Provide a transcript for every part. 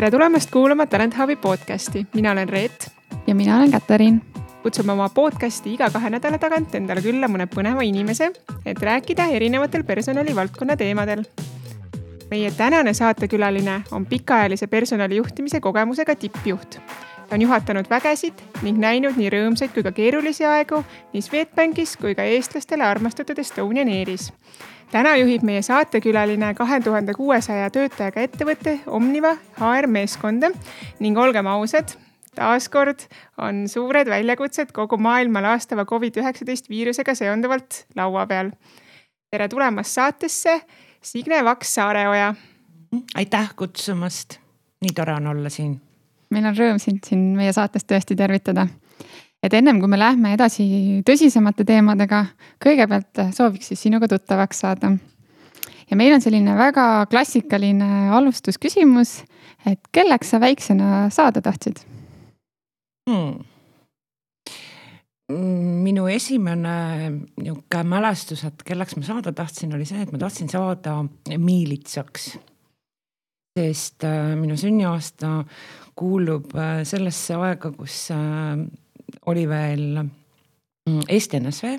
tere tulemast kuulama Talent Hubi podcasti, mina olen Reet. ja mina olen Katariin. kutsume oma podcasti iga kahe nädala tagant endale külla mõne põneva inimese, et rääkida erinevatel personalivaldkonna teemadel. meie tänane saatekülaline on pikaajalise personalijuhtimise kogemusega tippjuht. ta on juhatanud vägesid ning näinud nii rõõmsaid kui ka keerulisi aegu nii Swedbankis kui ka eestlastele armastatud Estonian Airis täna juhib meie saatekülaline kahe tuhande kuuesaja töötajaga ettevõtte Omniva HR meeskonda ning olgem ausad, taaskord on suured väljakutsed kogu maailma laastava Covid-19 viirusega seonduvalt laua peal. tere tulemast saatesse, Signe Vaks-Saareoja. aitäh kutsumast, nii tore on olla siin. meil on rõõm sind siin meie saates tõesti tervitada et ennem kui me lähme edasi tõsisemate teemadega, kõigepealt sooviks siis sinuga tuttavaks saada. ja meil on selline väga klassikaline alustusküsimus, et kelleks sa väiksena saada tahtsid hmm.? minu esimene nihuke mälestus, et kelleks ma saada tahtsin, oli see, et ma tahtsin saada miilitsaks. sest äh, minu sünniaasta kuulub äh, sellesse aega, kus oli veel mm, Eesti NSV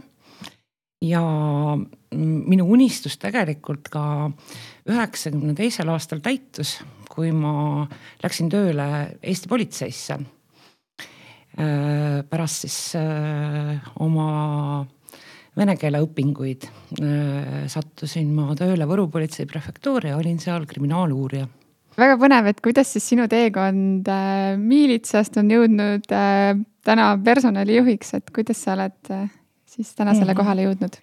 ja mm, minu unistus tegelikult ka üheksakümne teisel aastal täitus, kui ma läksin tööle Eesti politseisse. Pärast siis oma vene keele õpinguid sattusin ma tööle Võru politsei prefektuuri ja olin seal kriminaaluurija väga põnev, et kuidas siis sinu teekond äh, miilitsast on jõudnud äh, täna personalijuhiks, et kuidas sa oled äh, siis tänasele mm kohale jõudnud?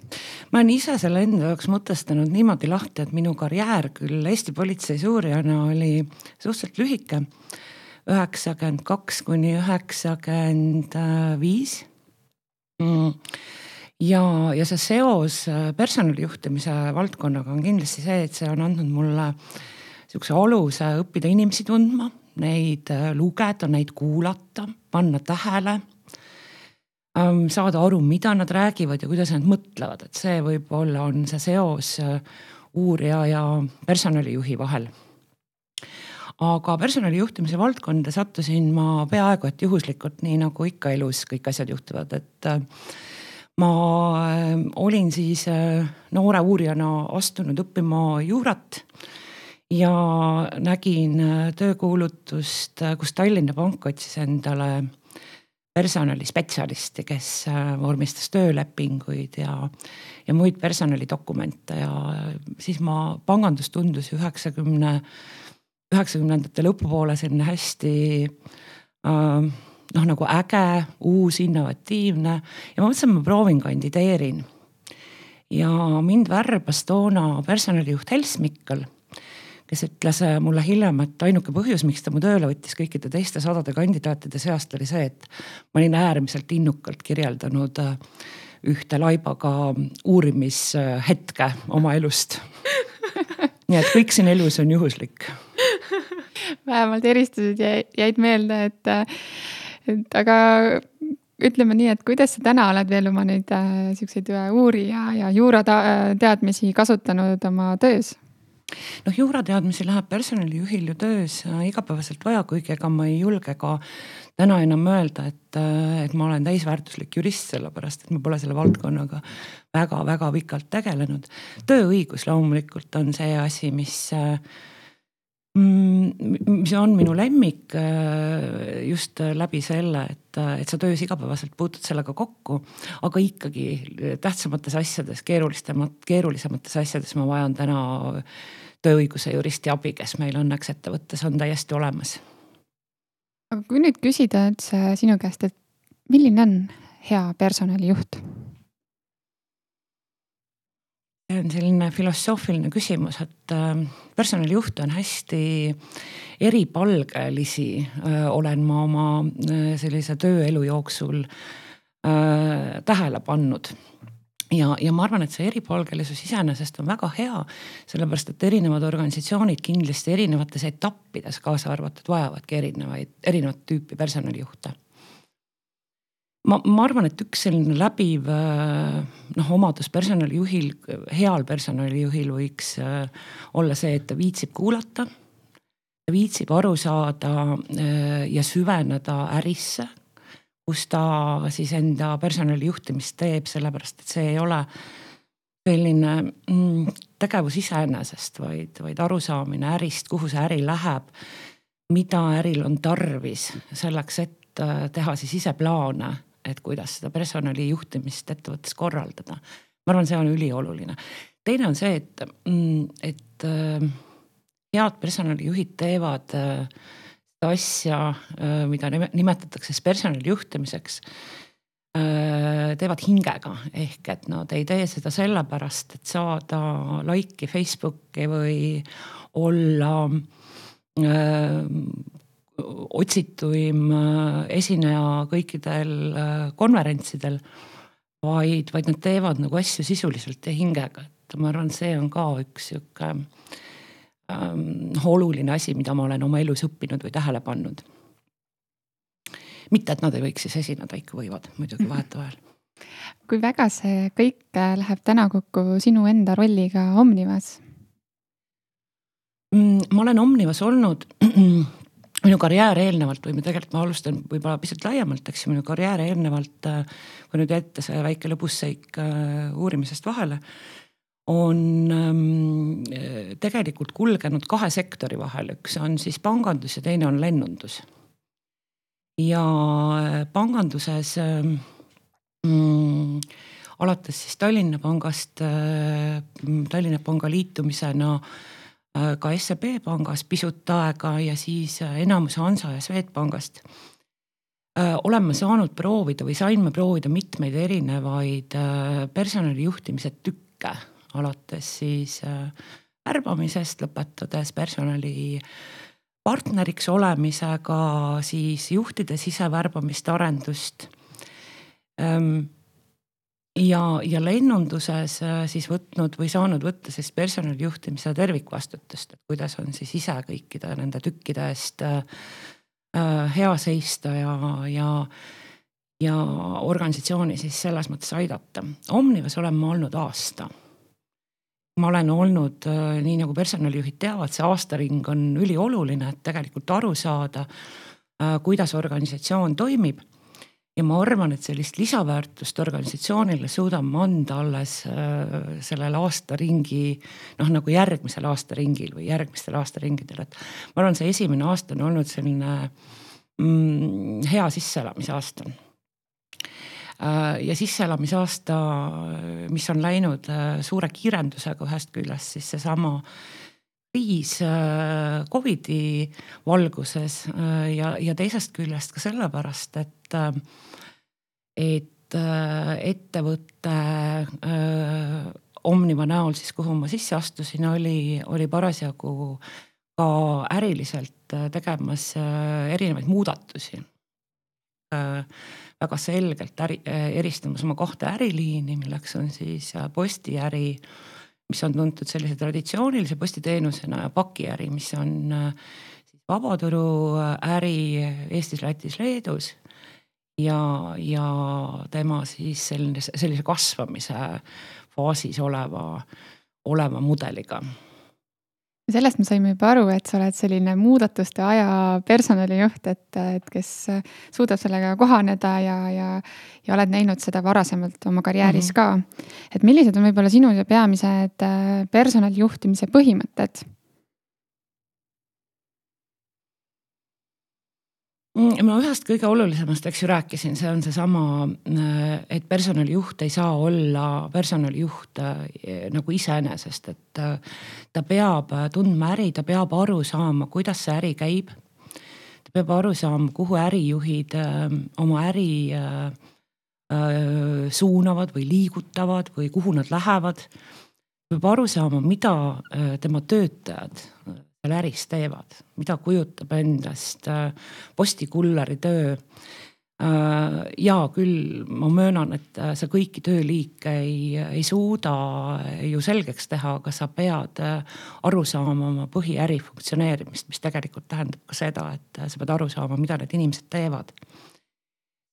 ma olen ise selle enda jaoks mõtestanud niimoodi lahti, et minu karjäär küll Eesti politseis uurijana oli suhteliselt lühike. üheksakümmend kaks kuni üheksakümmend viis. Mm. ja, ja see seos personalijuhtimise valdkonnaga on kindlasti see, et see on andnud mulle äh, sihukese aluse õppida inimesi tundma, neid äh, lugeda, neid kuulata, panna tähele. Ähm, saada aru, mida nad räägivad ja kuidas nad mõtlevad, et see võib-olla on see seos äh, uurija ja personalijuhi vahel. Aga personalijuhtimise valdkonda sattusin ma peaaegu et juhuslikult, nii nagu ikka elus kõik asjad juhtuvad, et äh, ma olin siis noore uurijana astunud õppima juurat ja nägin äh, töökuulutust, äh, kus Tallinna Pank otsis endale personalispetsialisti, kes äh, vormistas töölepinguid ja, ja muid personalidokumente ja siis ma, pangandus tundus üheksakümne, üheksakümnendate lõpupoole selline hästi äh, noh, nagu äge, uus, innovatiivne ja ma mõtlesin, et ma proovin, kandideerin. ja mind värbas toona personalijuht Hels Mikkel kes ütles äh, mulle hiljem, et ainuke põhjus, miks ta mu tööle võttis kõikide teiste sadade kandidaatide seast oli see, et ma olin äärmiselt innukalt kirjeldanud äh, ühte laibaga uurimishetke oma elust. nii et kõik siin elus on juhuslik. vähemalt eristused jäid meelde, et, et aga ütleme nii, et kuidas sa täna oled veel oma neid äh, siukseid uurija ja juurateadmisi kasutanud oma töös? Noh, juurateadmisi läheb personalijuhil ju töös äh, igapäevaselt vaja, kuigi ega ma ei julge ka täna enam öelda, et, äh, et ma olen täisväärtuslik jurist, sellepärast et ma pole selle valdkonnaga väga-väga pikalt tegelenud. tööõigus loomulikult on see asi, mis äh, mis on minu lemmik just läbi selle, et, et sa töös igapäevaselt puutud sellega kokku, aga ikkagi tähtsamates asjades, keerulisemat, keerulisemates asjades ma vajan täna tööõiguse juristi abi, kes meil õnneks ettevõttes on täiesti olemas. aga kui nüüd küsida üldse sinu käest, et milline on hea personalijuht? see on selline filosoofiline küsimus, et äh, personalijuhte on hästi eripalgelisi, olen ma oma sellise tööelu jooksul tähele pannud ja, ja ma arvan, et see eripalgelisus iseenesest on väga hea, sellepärast et erinevad organisatsioonid kindlasti erinevates etappides kaasa arvatud vajavadki erinevaid, erinevat tüüpi personalijuhte. Ma, ma arvan, et üks selline läbiv noh, omadus personalijuhil, heal personalijuhil võiks olla see, et ta viitsib kuulata viitsib aru saada ja süveneda ärisse, kus ta siis enda personalijuhtimist teeb, sellepärast et see ei ole selline mm, tegevus iseenesest, vaid, vaid arusaamine ärist, kuhu see äri läheb. mida äril on tarvis selleks, et äh, teha siis ise plaane, et kuidas seda personalijuhtimist ettevõttes korraldada. ma arvan, see on ülioluline. teine on see, et, mm, et äh, head personalijuhid teevad äh, asja, mida nimetatakse siis personalijuhtimiseks Äh, teevad hingega, ehk et nad ei tee seda sellepärast, et saada laiki Facebooki või olla äh, otsituim äh, esineja kõikidel konverentsidel. vaid, vaid nad teevad nagu asju sisuliselt ja hingega, et ma arvan, see on ka üks sihuke ähm, oluline asi, mida ma olen oma elus õppinud või tähele pannud mitte, et nad ei võiks siis esineda, ikka võivad muidugi mhm. vahetevahel. kui väga see kõik äh, läheb täna kokku sinu enda rolliga Omnivas? Mm, ma olen Omnivas olnud minu karjäär eelnevalt või ma tegelikult ma alustan võib-olla pisut laiemalt, eks ju, minu karjäär eelnevalt, äh, kui nüüd jätta see väike lõbusseik äh, uurimisest vahele, on ähm, tegelikult kulgenud kahe sektori vahel, üks on siis pangandus ja teine on lennundus. Ja äh, panganduses ähm, mm, alates siis Tallinna Pangast äh,, Tallinna Panga liitumisena äh, ka SEB pangas pisut aega ja siis äh, enamus Hansa ja Swedbankist äh,. oleme saanud proovida või saime proovida mitmeid erinevaid äh, personalijuhtimise tükke, alates siis äh, värbamisest, lõpetades personali äh, partneriks olemisega, siis juhtide sisevärbamist, arendust. Ja, ja lennunduses äh, siis võtnud või saanud võtta siis personalijuhtimise tervikvastutust, et kuidas on siis ise kõikide nende tükkide eest äh, äh, hea seista ja, ja ja organisatsiooni siis selles mõttes aidata. Omnivas olen ma olnud aasta ma olen olnud, äh, nii nagu personalijuhid teavad, see aastaring on ülioluline, et tegelikult aru saada, äh, kuidas organisatsioon toimib. Ja ma arvan, et sellist lisaväärtust organisatsioonile suudame anda alles äh, sellel aastaringi, noh nagu järgmisel aastaringil või järgmistel aastaringidel, et ma arvan, see esimene aasta on olnud selline mm, hea sisseelamise aasta. Äh, ja sisseelamisaasta, mis on läinud äh, suure kiirendusega ühest küljest siis seesama kriis Covidi valguses ja, ja teisest küljest ka sellepärast, et, et ettevõte Omniva näol siis, kuhu ma sisse astusin, oli, oli parasjagu ka äriliselt tegemas erinevaid muudatusi väga selgelt äri, eristamas oma kahte äriliini, milleks on siis äh, postiäri, mis on tuntud sellise traditsioonilise postiteenusena ja pakiäri, mis on äh, siis vabaturuäri Eestis, Lätis, Leedus. Ja, ja tema siis selline, sellise kasvamise faasis oleva, oleva mudeliga sellest me saime juba aru, et sa oled selline muudatuste aja personalijuht, et, et kes suudab sellega kohaneda ja, ja, ja oled näinud seda varasemalt oma karjääris mm -hmm. ka. et millised on võib-olla sinu peamised äh, personalijuhtimise põhimõtted ma ühest kõige olulisemast, eks ju, rääkisin, see on seesama, äh, et personalijuht ei saa olla personalijuht äh, nagu iseenesest, et äh, ta peab tundma äri, ta peab aru saama, kuidas see äri käib. ta peab aru saama, kuhu ärijuhid oma äri suunavad või liigutavad või kuhu nad lähevad. peab aru saama, mida tema töötajad seal äris teevad, mida kujutab endast äh, postikullari töö. Äh, ja küll ma möönan, et äh, sa kõiki tööliike ei, ei suuda ju selgeks teha, aga sa pead aru saama oma põhiäri funktsioneerimist, mis tegelikult tähendab ka seda, et sa pead aru saama, mida need inimesed teevad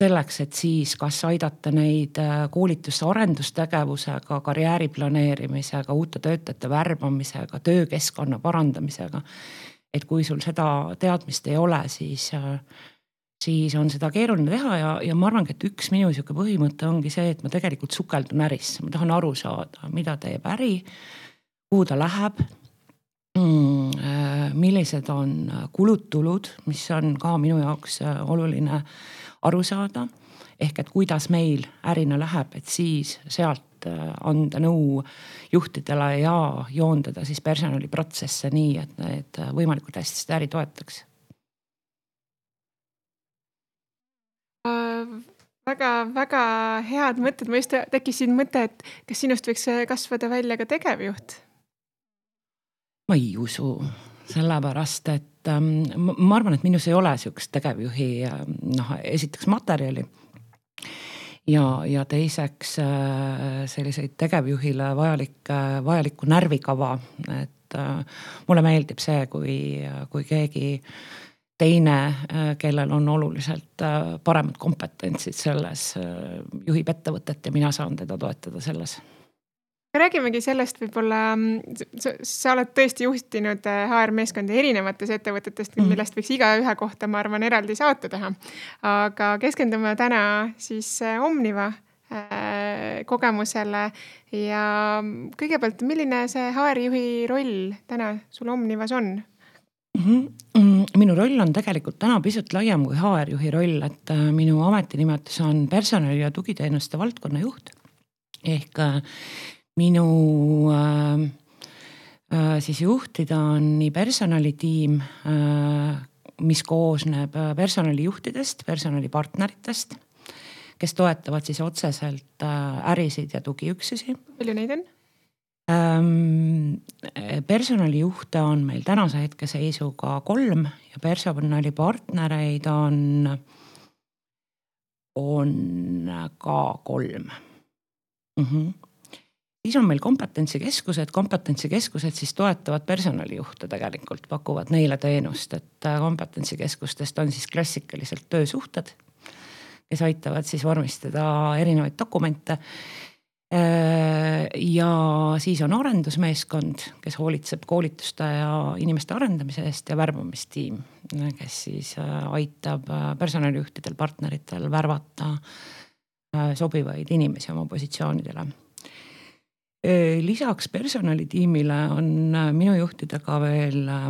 selleks, et siis kas aidata neid äh, koolitus-arendustegevusega, karjääri planeerimisega, uute töötajate värbamisega, töökeskkonna parandamisega. et kui sul seda teadmist ei ole, siis, siis on seda keeruline teha ja, ja ma arvangi, et üks minu sihuke põhimõte ongi see, et ma tegelikult sukeldun ärisse, ma tahan aru saada, mida teeb äri, kuhu ta läheb mm, millised on kulud-tulud, mis on ka minu jaoks oluline aru saada. ehk et kuidas meil ärina läheb, et siis sealt anda nõu juhtidele ja joondada siis personaliprotsesse nii, et need võimalikult hästi seda äri toetaks väga-väga head mõtted, mul just tekkis siin mõte, et kas sinust võiks kasvada välja ka tegevjuht? ma ei usu, sellepärast et ähm, ma arvan, et minus ei ole sihukest tegevjuhi ähm, noh, esiteks materjali. ja, ja teiseks äh, selliseid tegevjuhile vajalikke, vajalikku närvikava, et äh, mulle meeldib see, kui, kui keegi teine, äh, kellel on oluliselt äh, paremad kompetentsid selles, äh, juhib ettevõtet ja mina saan teda toetada selles räägimegi sellest võib-olla, mm, sa oled tõesti juhtinud HR-meeskondi erinevates ettevõtetest, mhm. millest võiks igaühe kohta, ma arvan, eraldi saate teha. aga keskendume täna siis Omniva kogemusele ja kõigepealt, milline see HR-juhi roll täna sul Omnivas on mm? -hmm. minu roll on tegelikult täna pisut laiem kui HR-juhi roll, et minu ametinimetus on personali ja tugiteenuste valdkonna juht ehk minu äh, äh, siis juhtida on nii personalitiim äh,, mis koosneb äh, personalijuhtidest, personalipartneritest, kes toetavad siis otseselt äh, ärisid ja tugiüksusi. palju neid on? Ähm, personalijuhte on meil tänase hetke seisuga kolm ja personalipartnereid on, on ka kolm mm. -hmm siis on meil kompetentsikeskused, kompetentsikeskused siis toetavad personalijuhte tegelikult, pakuvad neile teenust, et äh, kompetentsikeskustest on siis klassikaliselt töösuhted, kes aitavad siis vormistada erinevaid dokumente. Äh, ja siis on arendusmeeskond, kes hoolitseb koolituste ja inimeste arendamise eest ja värbamistiim, kes siis äh, aitab personalijuhtidel, partneritel värvata sobivaid inimesi oma positsioonidele lisaks personalitiimile on äh, minu juhtida ka veel, äh,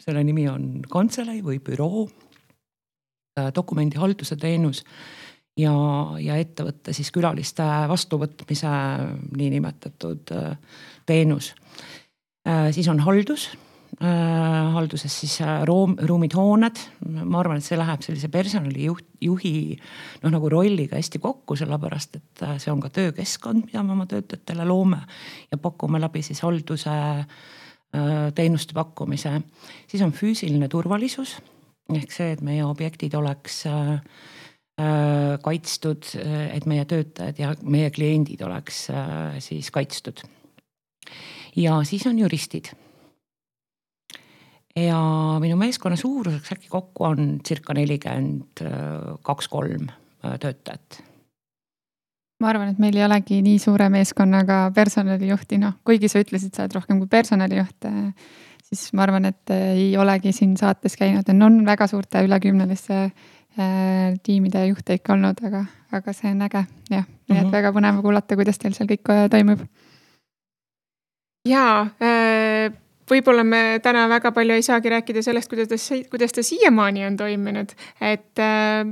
selle nimi on kantselei või büroo, äh, dokumendihalduse teenus ja, ja ettevõtte siis külaliste vastuvõtmise niinimetatud teenus. siis on haldus Äh, halduses siis äh, ruum, ruumid, hooned. ma arvan, et see läheb sellise personalijuht, juhi noh, nagu rolliga hästi kokku, sellepärast et äh, see on ka töökeskkond, mida me oma töötajatele loome ja pakume läbi siis halduse teenuste pakkumise. siis on füüsiline turvalisus ehk see, et meie objektid oleks kaitstud, et meie töötajad ja meie kliendid oleks siis kaitstud. ja siis on juristid ja minu meeskonna suuruseks äkki kokku on circa nelikümmend kaks-kolm äh, töötajat. ma arvan, et meil ei olegi nii suure meeskonnaga personalijuhti, noh kuigi sa ütlesid, sa oled rohkem kui personalijuht, äh, siis ma arvan, et äh, ei olegi siin saates käinud, on väga suurte ülekümneliste tiimide juhte ikka olnud, aga, aga see on äge jah, nii et mhm. väga põnev kuulata, kuidas teil seal kõik toimub. ja äh võib-olla me täna väga palju ei saagi rääkida sellest, kuidas ta, kuidas ta siiamaani on toiminud, et äh,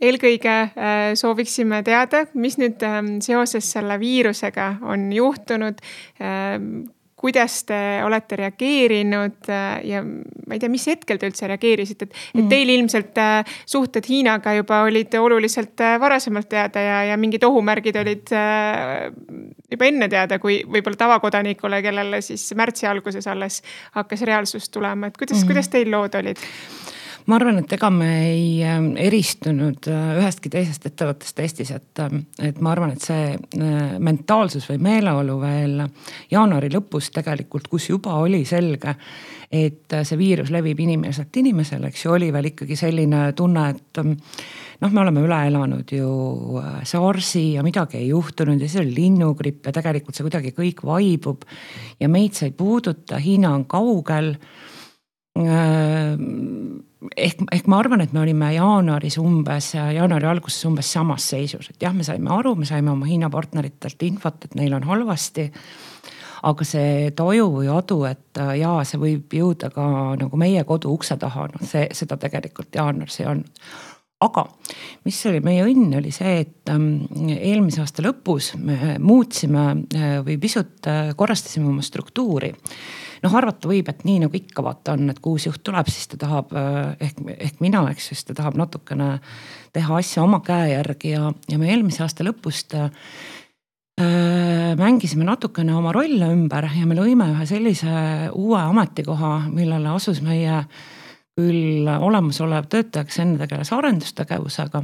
eelkõige äh, sooviksime teada, mis nüüd äh, seoses selle viirusega on juhtunud äh, kuidas te olete reageerinud äh, ja ma ei tea, mis hetkel te üldse reageerisite, et, et mm. teil ilmselt äh, suhted Hiinaga juba olid oluliselt äh, varasemalt teada ja, ja mingid ohumärgid olid juba enne teada, kui võib-olla tavakodanikule, kellele siis märtsi alguses alles hakkas reaalsus tulema, et kuidas mm., kuidas teil lood olid? Ma arvan, et ega me ei ähm, eristunud äh, ühestki teisest ettevõttest Eestis, et, ähm, et ma arvan, et see äh, mentaalsus või meeleolu veel jaanuari lõpus tegelikult, kus juba oli selge, et äh, see viirus levib inimeselt inimesele, eks ju, oli veel ikkagi selline tunne, et ähm, noh, me oleme üle elanud ju SARS-i ja midagi ei juhtunud ja siis oli linnugripp ja tegelikult see kuidagi kõik vaibub ja meid see ei puuduta, Hiina on kaugel ehk, ehk ma arvan, et me olime jaanuaris umbes, jaanuari alguses umbes samas seisus, et jah, me saime aru, me saime oma Hiina partneritelt infot, et neil on halvasti. Aga see toju või adu, et jaa, see võib jõuda ka nagu meie kodu ukse taha, noh see, seda tegelikult jaanuaris ei olnud. Aga mis oli meie õnn, oli see, et ähm, eelmise aasta lõpus me muutsime äh, või pisut äh, korrastasime oma struktuuri. Noh, arvata võib, et nii nagu ikka vaata on, et kui uus juht tuleb, siis ta tahab äh, ehk, ehk mina, eks ju, siis ta tahab natukene teha asja oma käe järgi ja, ja me eelmise aasta lõpust äh, mängisime natukene oma rolle ümber ja me lõime ühe sellise uue ametikoha, millele asus meie küll olemasolev töötaja, kes enne tegeles arendustegevusega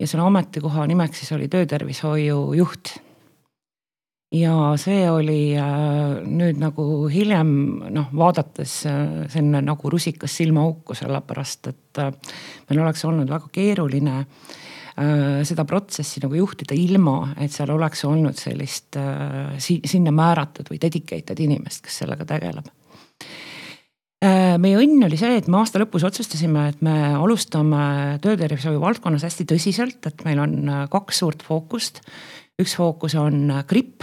ja selle ametikoha nimeks siis oli töötervishoiu juht. Ja see oli äh, nüüd nagu hiljem noh, vaadates äh, selline nagu rusikas silmaauku, sellepärast et äh, meil oleks olnud väga keeruline seda protsessi nagu juhtida ilma, et seal oleks olnud sellist sinna määratud või dedicated inimest, kes sellega tegeleb meie õnn oli see, et me aasta lõpus otsustasime, et me alustame töötervishoiu valdkonnas hästi tõsiselt, et meil on kaks suurt fookust. üks fookus on gripp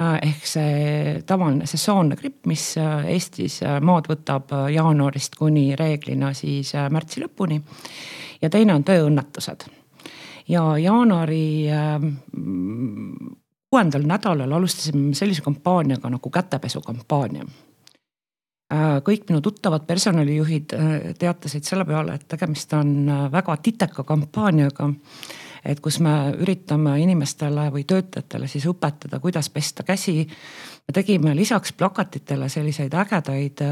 ehk see tavaline sesoonne gripp, mis Eestis maad võtab jaanuarist kuni reeglina siis märtsi lõpuni. ja teine on tööõnnetused. ja jaanuari kuuendal nädalal alustasime sellise kampaaniaga nagu kätepesukampaania Äh, kõik minu tuttavad personalijuhid äh, teatasid selle peale, et tegemist on äh, väga titeka kampaaniaga. Et kus me üritame inimestele või töötajatele siis õpetada, kuidas pesta käsi. me tegime lisaks plakatitele selliseid ägedaid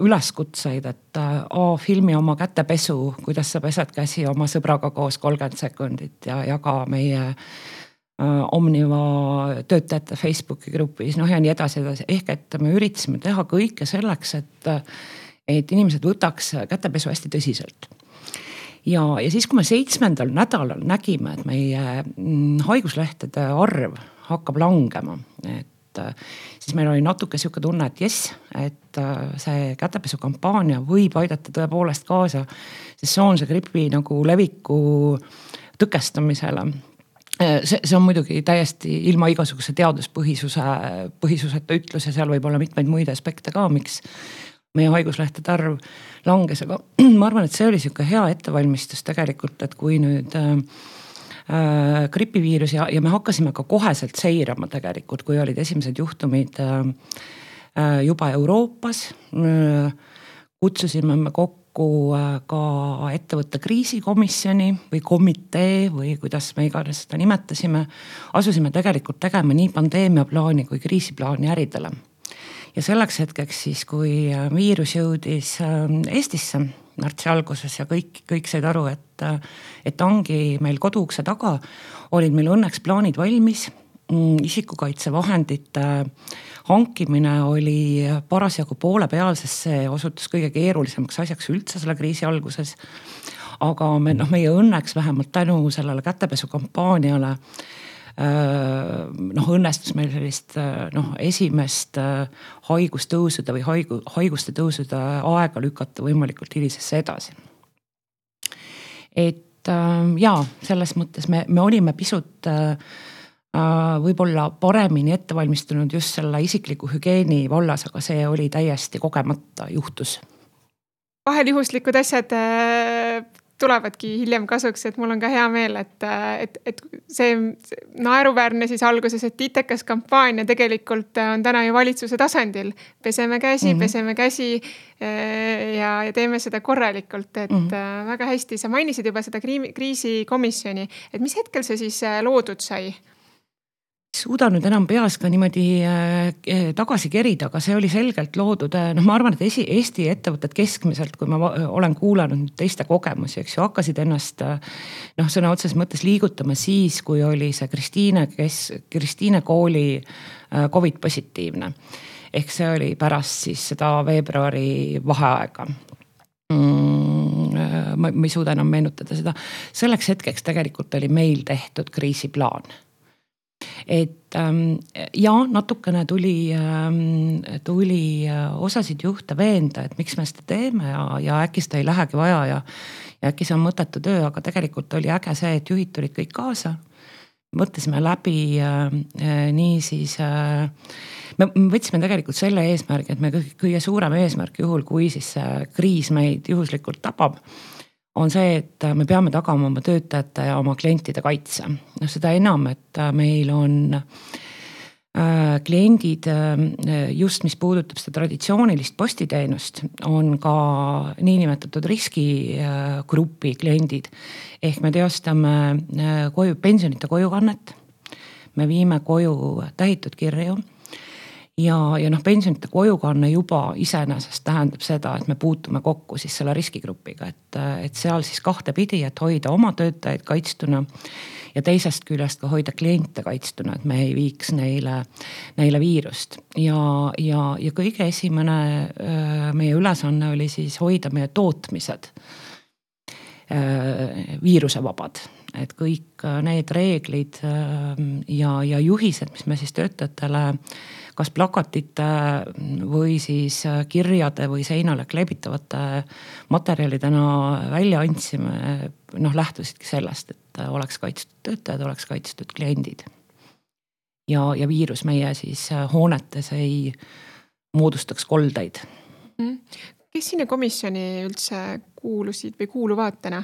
üleskutseid, et A filmi oma kätepesu, kuidas sa pesed käsi oma sõbraga koos kolmkümmend sekundit ja jaga meie Äh, Omniva töötajate Facebooki grupis, noh ja nii edasi, edasi, ehk et me üritasime teha kõike selleks, et, et inimesed võtaks kätepesu hästi tõsiselt. Ja, ja siis, kui me seitsmendal nädalal nägime, et meie mm, haiguslehtede arv hakkab langema, et siis meil oli natuke sihuke tunne, et jess, et see kätepesukampaania võib aidata tõepoolest kaasa sesoonse gripi nagu leviku tõkestamisele. Äh, see, see on muidugi täiesti ilma igasuguse teaduspõhisuse, põhisuseta ütlus ja seal võib olla mitmeid muid aspekte ka, miks meie haiguslehtede arv langes, aga ma arvan, et see oli sihuke hea ettevalmistus tegelikult, et kui nüüd äh, äh, gripiviirus ja, ja me hakkasime ka koheselt seirama tegelikult, kui olid esimesed juhtumid äh, äh juba Euroopas äh,. kutsusime me kokku äh, ka ettevõtte kriisikomisjoni või komitee või kuidas me iganes seda nimetasime. asusime tegelikult tegema nii pandeemiaplaani kui kriisiplaani äridele. Ja selleks hetkeks siis, kui äh, viirus jõudis äh, Eestisse märtsi alguses ja kõik, kõik said aru, et, et ongi meil koduukse taga, olid meil õnneks plaanid valmis mm, isikukaitsevahendite hankimine oli parasjagu poole peal, sest see osutus kõige keerulisemaks asjaks üldse selle kriisi alguses. aga me noh, meie õnneks vähemalt tänu sellele kätepesukampaaniale noh, õnnestus meil sellist noh, esimest haigustõusude või haigu, haiguste tõusude aega lükata võimalikult hilisesse edasi. et ja selles mõttes me, me olime pisut äh, Äh, võib-olla paremini ette valmistunud just selle isikliku hügieeni vallas, aga see oli täiesti kogemata juhtus. vahel juhuslikud asjad äh, tulevadki hiljem kasuks, et mul on ka hea meel, et, et, et see naeruväärne siis alguses, et itekas kampaania tegelikult on täna ju valitsuse tasandil. peseme käsi mm, -hmm. peseme käsi ja, ja teeme seda korralikult, et mm -hmm. väga hästi, sa mainisid juba seda kriisikomisjoni, et mis hetkel see siis loodud sai? Suuda nüüd enam peas ka niimoodi äh, tagasi kerida, aga see oli selgelt loodud, äh, noh, ma arvan, et esi, Eesti ettevõtted keskmiselt, kui ma olen kuulanud teiste kogemusi, eks ju, hakkasid ennast äh, noh, sõna otseses mõttes liigutama siis, kui oli see Kristiine, kes, Kristiine kooli äh, Covid positiivne. ehk see oli pärast siis seda veebruari vaheaega. Mm, äh, ma, ma ei suuda enam meenutada seda, selleks hetkeks tegelikult oli meil tehtud kriisiplaan et ähm, ja natukene tuli ähm,, tuli osasid juhte veenda, et miks me seda teeme ja, ja äkki seda ei lähegi vaja ja. ja äkki see on mõttetu töö, aga tegelikult oli äge see, et juhid tulid kõik kaasa. mõtlesime läbi äh, nii siis äh, me võtsime tegelikult selle eesmärgi, et me kõige suurem eesmärk juhul, kui siis see kriis meid juhuslikult tabab on see, et me peame tagama oma töötajate ja oma klientide kaitse. noh, seda enam, et meil on äh, kliendid äh, just, mis puudutab seda traditsioonilist postiteenust, on ka niinimetatud riskigrupi kliendid. ehk me teostame äh, koju, pensionite kojukannet. me viime koju tähitud kirju ja, ja noh, pensionite kojukanne juba iseenesest tähendab seda, et me puutume kokku siis selle riskigrupiga, et, et seal siis kahtepidi, et hoida oma töötajaid kaitstuna ja teisest küljest ka hoida kliente kaitstuna, et me ei viiks neile, neile viirust. ja, ja, ja kõige esimene meie ülesanne oli siis hoida meie tootmised viirusevabad, et kõik need reeglid ja, ja juhised, mis me siis töötajatele kas plakatite või siis kirjade või seinale kleebitavate materjalidena välja andsime, noh lähtusidki sellest, et oleks kaitstud töötajad, oleks kaitstud kliendid. ja, ja viirus meie siis hoonetes ei moodustaks koldeid mm.. kes sinna komisjoni üldse kuulusid või kuuluvad täna?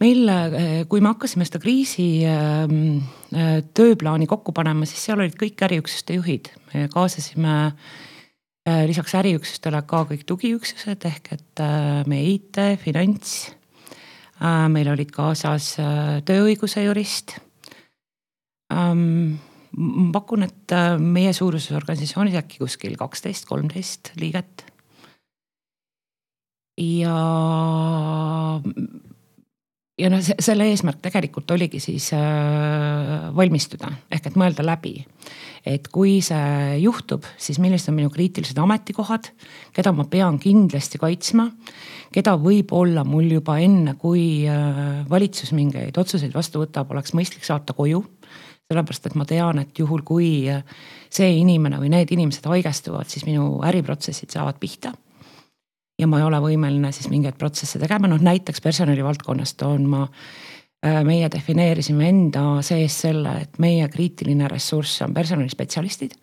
Meil, eh, kui me hakkasime seda kriisi ehm, eh, tööplaani kokku panema, siis seal olid kõik äriüksuste juhid, me kaasasime eh, lisaks äriüksustele ka kõik tugiüksused ehk et meie IT, finants. meil olid kaasas tööõiguse jurist. Ehm, ma pakun, et meie suuruses organisatsioonis äkki kuskil kaksteist, kolmteist liiget. ja ja noh, selle eesmärk tegelikult oligi siis äh, valmistuda ehk et mõelda läbi, et kui see juhtub, siis millised on minu kriitilised ametikohad, keda ma pean kindlasti kaitsma, keda võib-olla mul juba enne, kui äh, valitsus mingeid otsuseid vastu võtab, oleks mõistlik saata koju. Sellepärast, et ma tean, et juhul, kui äh, see inimene või need inimesed haigestuvad, siis minu äriprotsessid saavad pihta ja ma ei ole võimeline siis mingeid protsesse tegema, noh näiteks personalivaldkonnast on ma äh, meie defineerisime enda sees selle, et meie kriitiline ressurss on personalispetsialistid.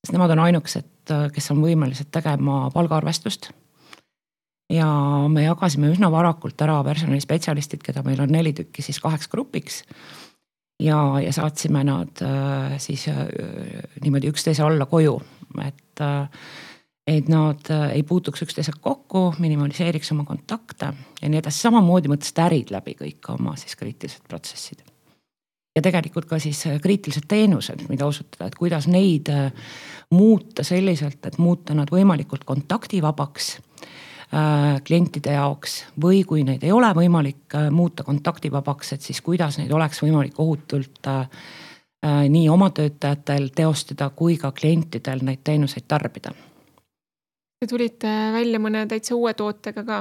sest nemad on ainukesed, äh, kes on võimelised tegema palgaarvestust. ja me jagasime üsna varakult ära personalispetsialistid, keda meil on neli tükki siis kaheks grupiks. ja, ja saatsime nad äh, siis niimoodi üksteise alla koju, et et nad äh, ei puutuks üksteisega kokku, minimaliseeriks oma kontakte ja nii edasi, samamoodi mõtlesid ärid läbi kõik oma siis kriitilised protsessid. ja tegelikult ka siis äh, kriitilised teenused, mida osutada, et kuidas neid äh, muuta selliselt, et muuta nad võimalikult kontaktivabaks klientide jaoks. Või kui neid ei ole võimalik muuta kontaktivabaks, et siis kuidas neid oleks võimalik ohutult nii oma töötajatel teostada kui ka klientidel neid teenuseid tarbida Te tulite välja mõne täitsa uue tootega ka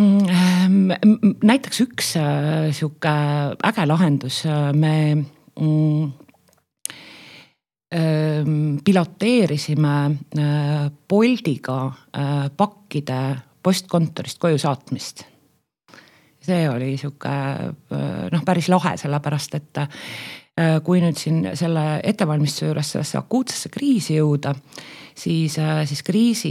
mm, näiteks üks äh, sihuke äge lahendus, äh, me mm, ähm, piloteerisime äh, Boltiga pakkide postkontorist koju saatmist. see oli sihuke noh, päris lahe, sellepärast et kui nüüd siin selle ettevalmistuse juures sellesse akuutsesse kriisi jõuda siis, äh, siis kriisi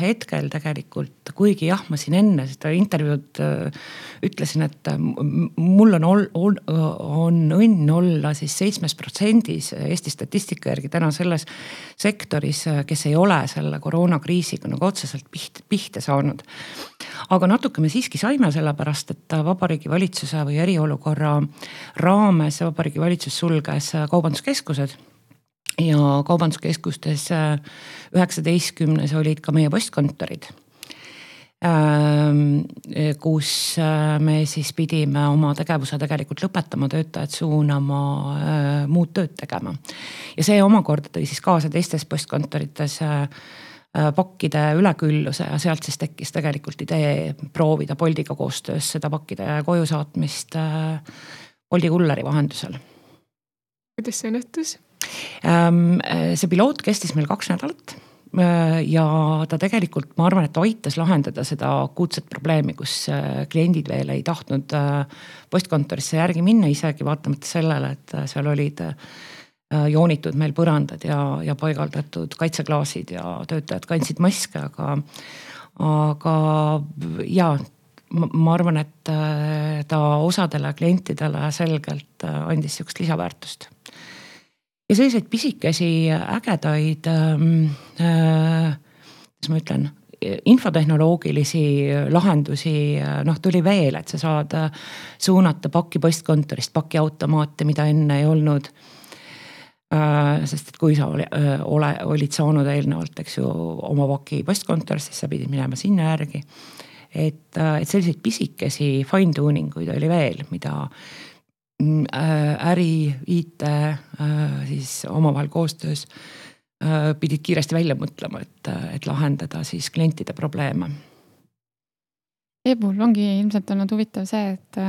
hetkel tegelikult, kuigi jah, ma siin enne seda intervjuud äh, ütlesin, et äh, mul on, on, on õnn olla siis seitsmes protsendis Eesti statistika järgi täna selles sektoris, kes ei ole selle koroonakriisiga nagu otseselt pihta, pihta saanud. aga natuke me siiski saime, sellepärast et Vabariigi Valitsuse või eriolukorra raames Vabariigi Valitsus sulges kaubanduskeskused ja kaubanduskeskustes äh, üheksateistkümnes olid ka meie postkontorid ähm, kus äh, me siis pidime oma tegevuse tegelikult lõpetama, töötajad suunama äh, muud tööd tegema. ja see omakorda tõi siis kaasa teistes postkontorites pakkide ülekülluse ja sealt siis tekkis tegelikult idee proovida Boltiga koostöös seda pakkide koju saatmist Bolti kulleri vahendusel kuidas see õnnestus? Ähm, see piloot kestis meil kaks nädalat ja ta tegelikult, ma arvan, et aitas lahendada seda akuutset probleemi, kus kliendid veel ei tahtnud postkontorisse järgi minna, isegi vaatamata sellele, et seal olid joonitud meil põrandad ja, ja paigaldatud kaitseklaasid ja töötajad kandsid maske, aga, aga ja ma arvan, et ta osadele klientidele selgelt andis sihukest lisaväärtust ja selliseid pisikesi ägedaid ähm,, äh, kuidas ma ütlen, infotehnoloogilisi lahendusi noh, tuli veel, et sa saad suunata pakki postkontorist pakiautomaate, mida enne ei olnud äh,. sest et kui sa oli, ole, olid saanud eelnevalt, eks ju, oma paki postkontorist, siis sa pidid minema sinna järgi. et, et selliseid pisikesi fine tuning uid oli veel, mida äh, äri, IT äh, siis omavahel koostöös äh, pidid kiiresti välja mõtlema, et, et lahendada siis klientide probleeme. e-puhul ongi ilmselt olnud huvitav see, et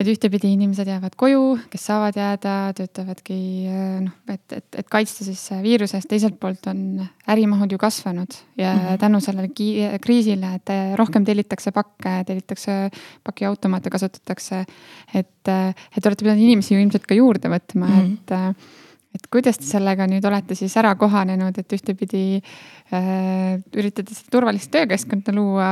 et ühtepidi inimesed jäävad koju, kes saavad jääda, töötavadki noh, et, et, et kaitsta siis viiruse eest, teiselt poolt on ärimahud ju kasvanud ja mm -hmm. tänu sellele kriisile, et rohkem tellitakse pakke, tellitakse pakiautomaate kasutatakse. et, et olete pidanud inimesi ju ilmselt ka juurde võtma mm, -hmm. et et kuidas te sellega nüüd olete siis ära kohanenud, et ühtepidi äh, üritate seda turvalist töökeskkonda luua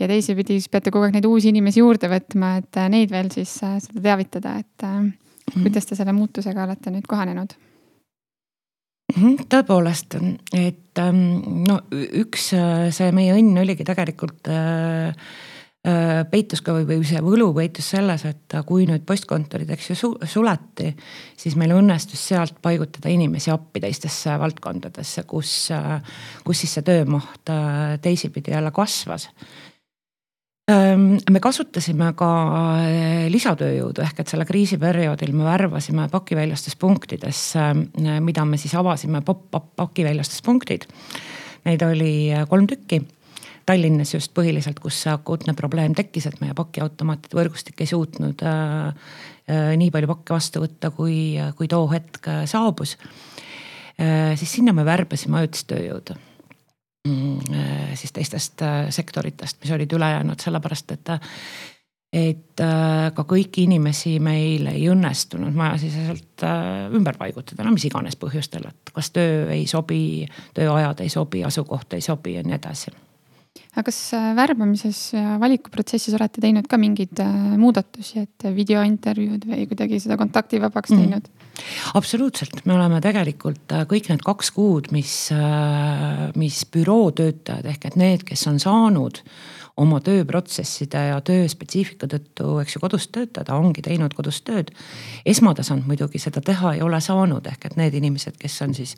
ja teisipidi siis peate kogu aeg neid uusi inimesi juurde võtma, et äh, neid veel siis äh, seda teavitada, et äh, mhm. kuidas te selle muutusega olete nüüd kohanenud? Mhm, tõepoolest, et ähm, no üks äh, see meie õnn oligi tegelikult äh, Äh, peitus ka või, või see võlu peitus selles, et kui nüüd postkontorid, eks ju su, suleti, siis meil õnnestus sealt paigutada inimesi appi teistesse valdkondadesse, kus, kus siis see töömaht äh, teisipidi jälle kasvas ähm, me kasutasime ka äh, lisatööjõudu ehk et selle kriisiperioodil me värvasime pakiväljastes punktides, mida me siis avasime pop-up pakiväljastes punktid. Neid oli kolm tükki Tallinnas just põhiliselt, kus see akuutne probleem tekkis, et meie pakiautomaatide võrgustik ei suutnud äh, äh, nii palju pakke vastu võtta, kui, kui too hetk äh, saabus äh,. siis sinna me värbasime ajutist tööjõudu mm, äh, siis teistest äh, sektoritest, mis olid üle jäänud, sellepärast et et ka kõiki inimesi meil ei õnnestunud majasiseselt ümber paigutada, no mis iganes põhjustel, et kas töö ei sobi, tööajad ei sobi, asukoht ei sobi ja nii edasi aga kas äh, värbamises ja valikuprotsessis olete teinud ka mingeid äh, muudatusi, et videointervjuud või kuidagi seda kontakti vabaks mhm. teinud mm.? absoluutselt, me oleme tegelikult äh, kõik need kaks kuud, mis, mis büroo töötajad ehk et need, kes on saanud oma tööprotsesside ja tööspetsiifika tõttu, eks ju, kodus töötada, ongi teinud kodus tööd. esmatasand muidugi seda teha ei ole saanud, ehk et need inimesed, kes on siis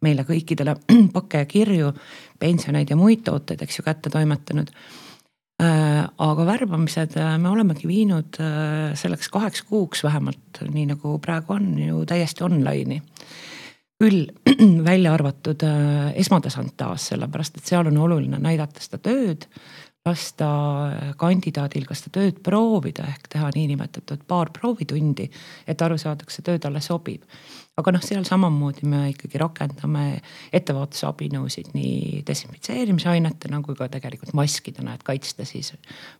meile kõikidele pakke ja kirju, pensioneid ja muid tooteid, eks ju, kätte toimetanud äh, aga värbamised äh, me olemegi viinud äh, selleks kaheks kuuks vähemalt, nii nagu praegu on ju täiesti online'i küll välja arvatud esmatasand taas, sellepärast et seal on oluline näidata seda tööd, lasta kandidaadil ka seda tööd proovida ehk teha niinimetatud paar proovitundi, et aru saadakse, töö talle sobib. aga noh, seal samamoodi me ikkagi rakendame ettevaatusabinõusid nii desinfitseerimisainetena kui ka tegelikult maskidena, et kaitsta siis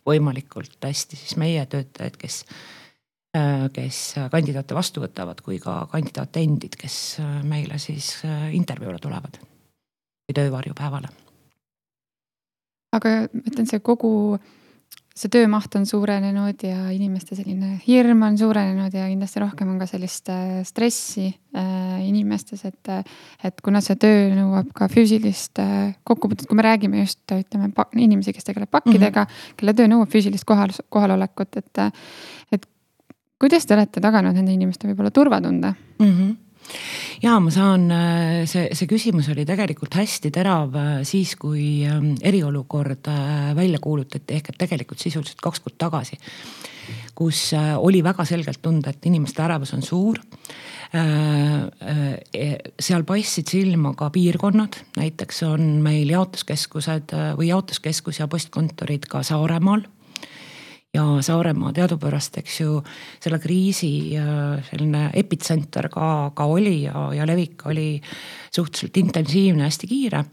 võimalikult hästi siis meie töötajaid, kes kes kandidaate vastu võtavad, kui ka kandidaate endid, kes meile siis intervjuule tulevad või töövarjupäevale aga ma ütlen, see kogu, see töömaht on suurenenud ja inimeste selline hirm on suurenenud ja kindlasti rohkem on ka sellist äh, stressi äh, inimestes, et. et kuna see töö nõuab ka füüsilist äh, kokkupuutet, kui me räägime just ütleme inimesi, kes tegeleb pakkidega mm, -hmm. kelle töö nõuab füüsilist kohal, kohalolekut, et. et kuidas te olete taganud nende inimeste võib-olla turvatunde mm? -hmm ja ma saan, äh, see, see küsimus oli tegelikult hästi terav äh, siis, kui ähm, eriolukord äh, välja kuulutati, ehk et tegelikult sisuliselt kaks kuud tagasi. kus oli väga selgelt tunda, et inimeste ärevus on suur. seal paistsid silma ka piirkonnad, näiteks on meil jaotuskeskused või jaotuskeskus ja postkontorid ka Saaremaal ja Saaremaa teadupärast, eks ju, selle kriisi selline epitsenter ka, ka oli ja, ja levik oli suhteliselt intensiivne, hästi kiire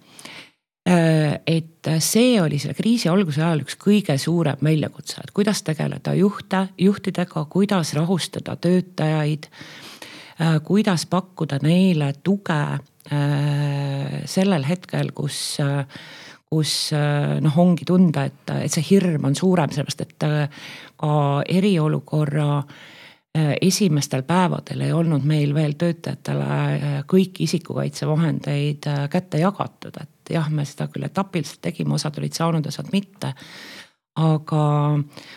et see oli selle kriisi alguse ajal üks kõige suurem väljakutse, et kuidas tegeleda juhte, juhtidega, kuidas rahustada töötajaid. kuidas pakkuda neile tuge sellel hetkel, kus kus äh, noh, ongi tunda, et, et see hirm on suurem, sellepärast et äh, ka eriolukorra äh, esimestel päevadel ei olnud meil veel töötajatele kõiki isikukaitsevahendeid kätte jagatud, et jah, me seda küll etapiliselt tegime, osad olid saanud, osad mitte. aga,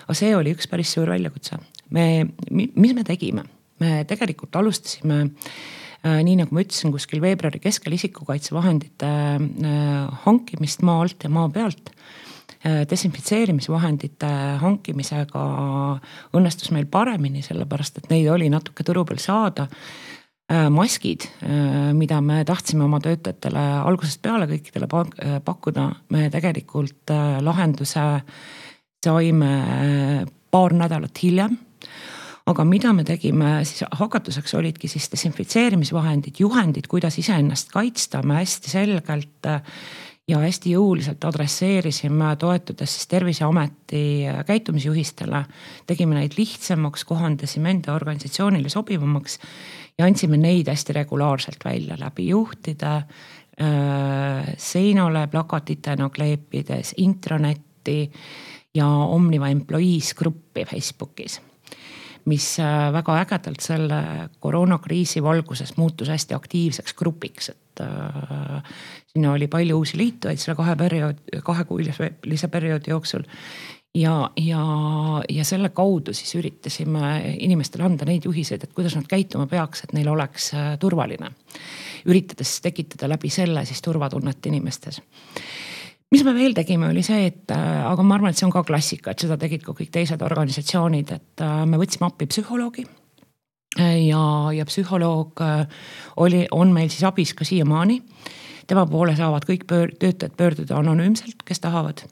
aga see oli üks päris suur väljakutse. me, mis me tegime? me tegelikult alustasime Äh, nii nagu ma ütlesin, kuskil veebruari keskel isikukaitsevahendite äh, hankimist maa alt ja maa pealt äh, desinfitseerimisvahendite hankimisega õnnestus meil paremini, sellepärast et neid oli natuke turu peal saada. maskid, mida me tahtsime oma töötajatele algusest peale kõikidele pakkuda, me tegelikult lahenduse saime paar nädalat hiljem aga mida me tegime siis hakatuseks olidki siis desinfitseerimisvahendid, juhendid, kuidas iseennast kaitsta, me hästi selgelt äh, ja hästi jõuliselt adresseerisime, toetudes siis terviseameti äh, käitumisjuhistele. tegime neid lihtsamaks, kohandasime enda organisatsioonile sobivamaks ja andsime neid hästi regulaarselt välja läbi juhtide äh,. seinale plakatitena kleepides, intranetti ja Omniva Employees gruppi Facebookis mis äh, väga ägedalt selle koroonakriisi valguses muutus hästi aktiivseks grupiks, et äh, sinna oli palju uusi liitujaid selle kahe periood, kahekuulise perioodi jooksul ja, ja, ja selle kaudu siis üritasime inimestele anda neid juhiseid, et kuidas nad käituma peaks, et neil oleks äh, turvaline. üritades tekitada läbi selle siis turvatunnet inimestes mis me veel tegime, oli see, et äh, aga ma arvan, et see on ka klassika, et seda tegid ka kõik teised organisatsioonid, et äh, me võtsime appi psühholoogi. ja, ja psühholoog äh, oli, on meil siis abis ka siiamaani. tema poole saavad kõik pöör, töötajad pöörduda anonüümselt, kes tahavad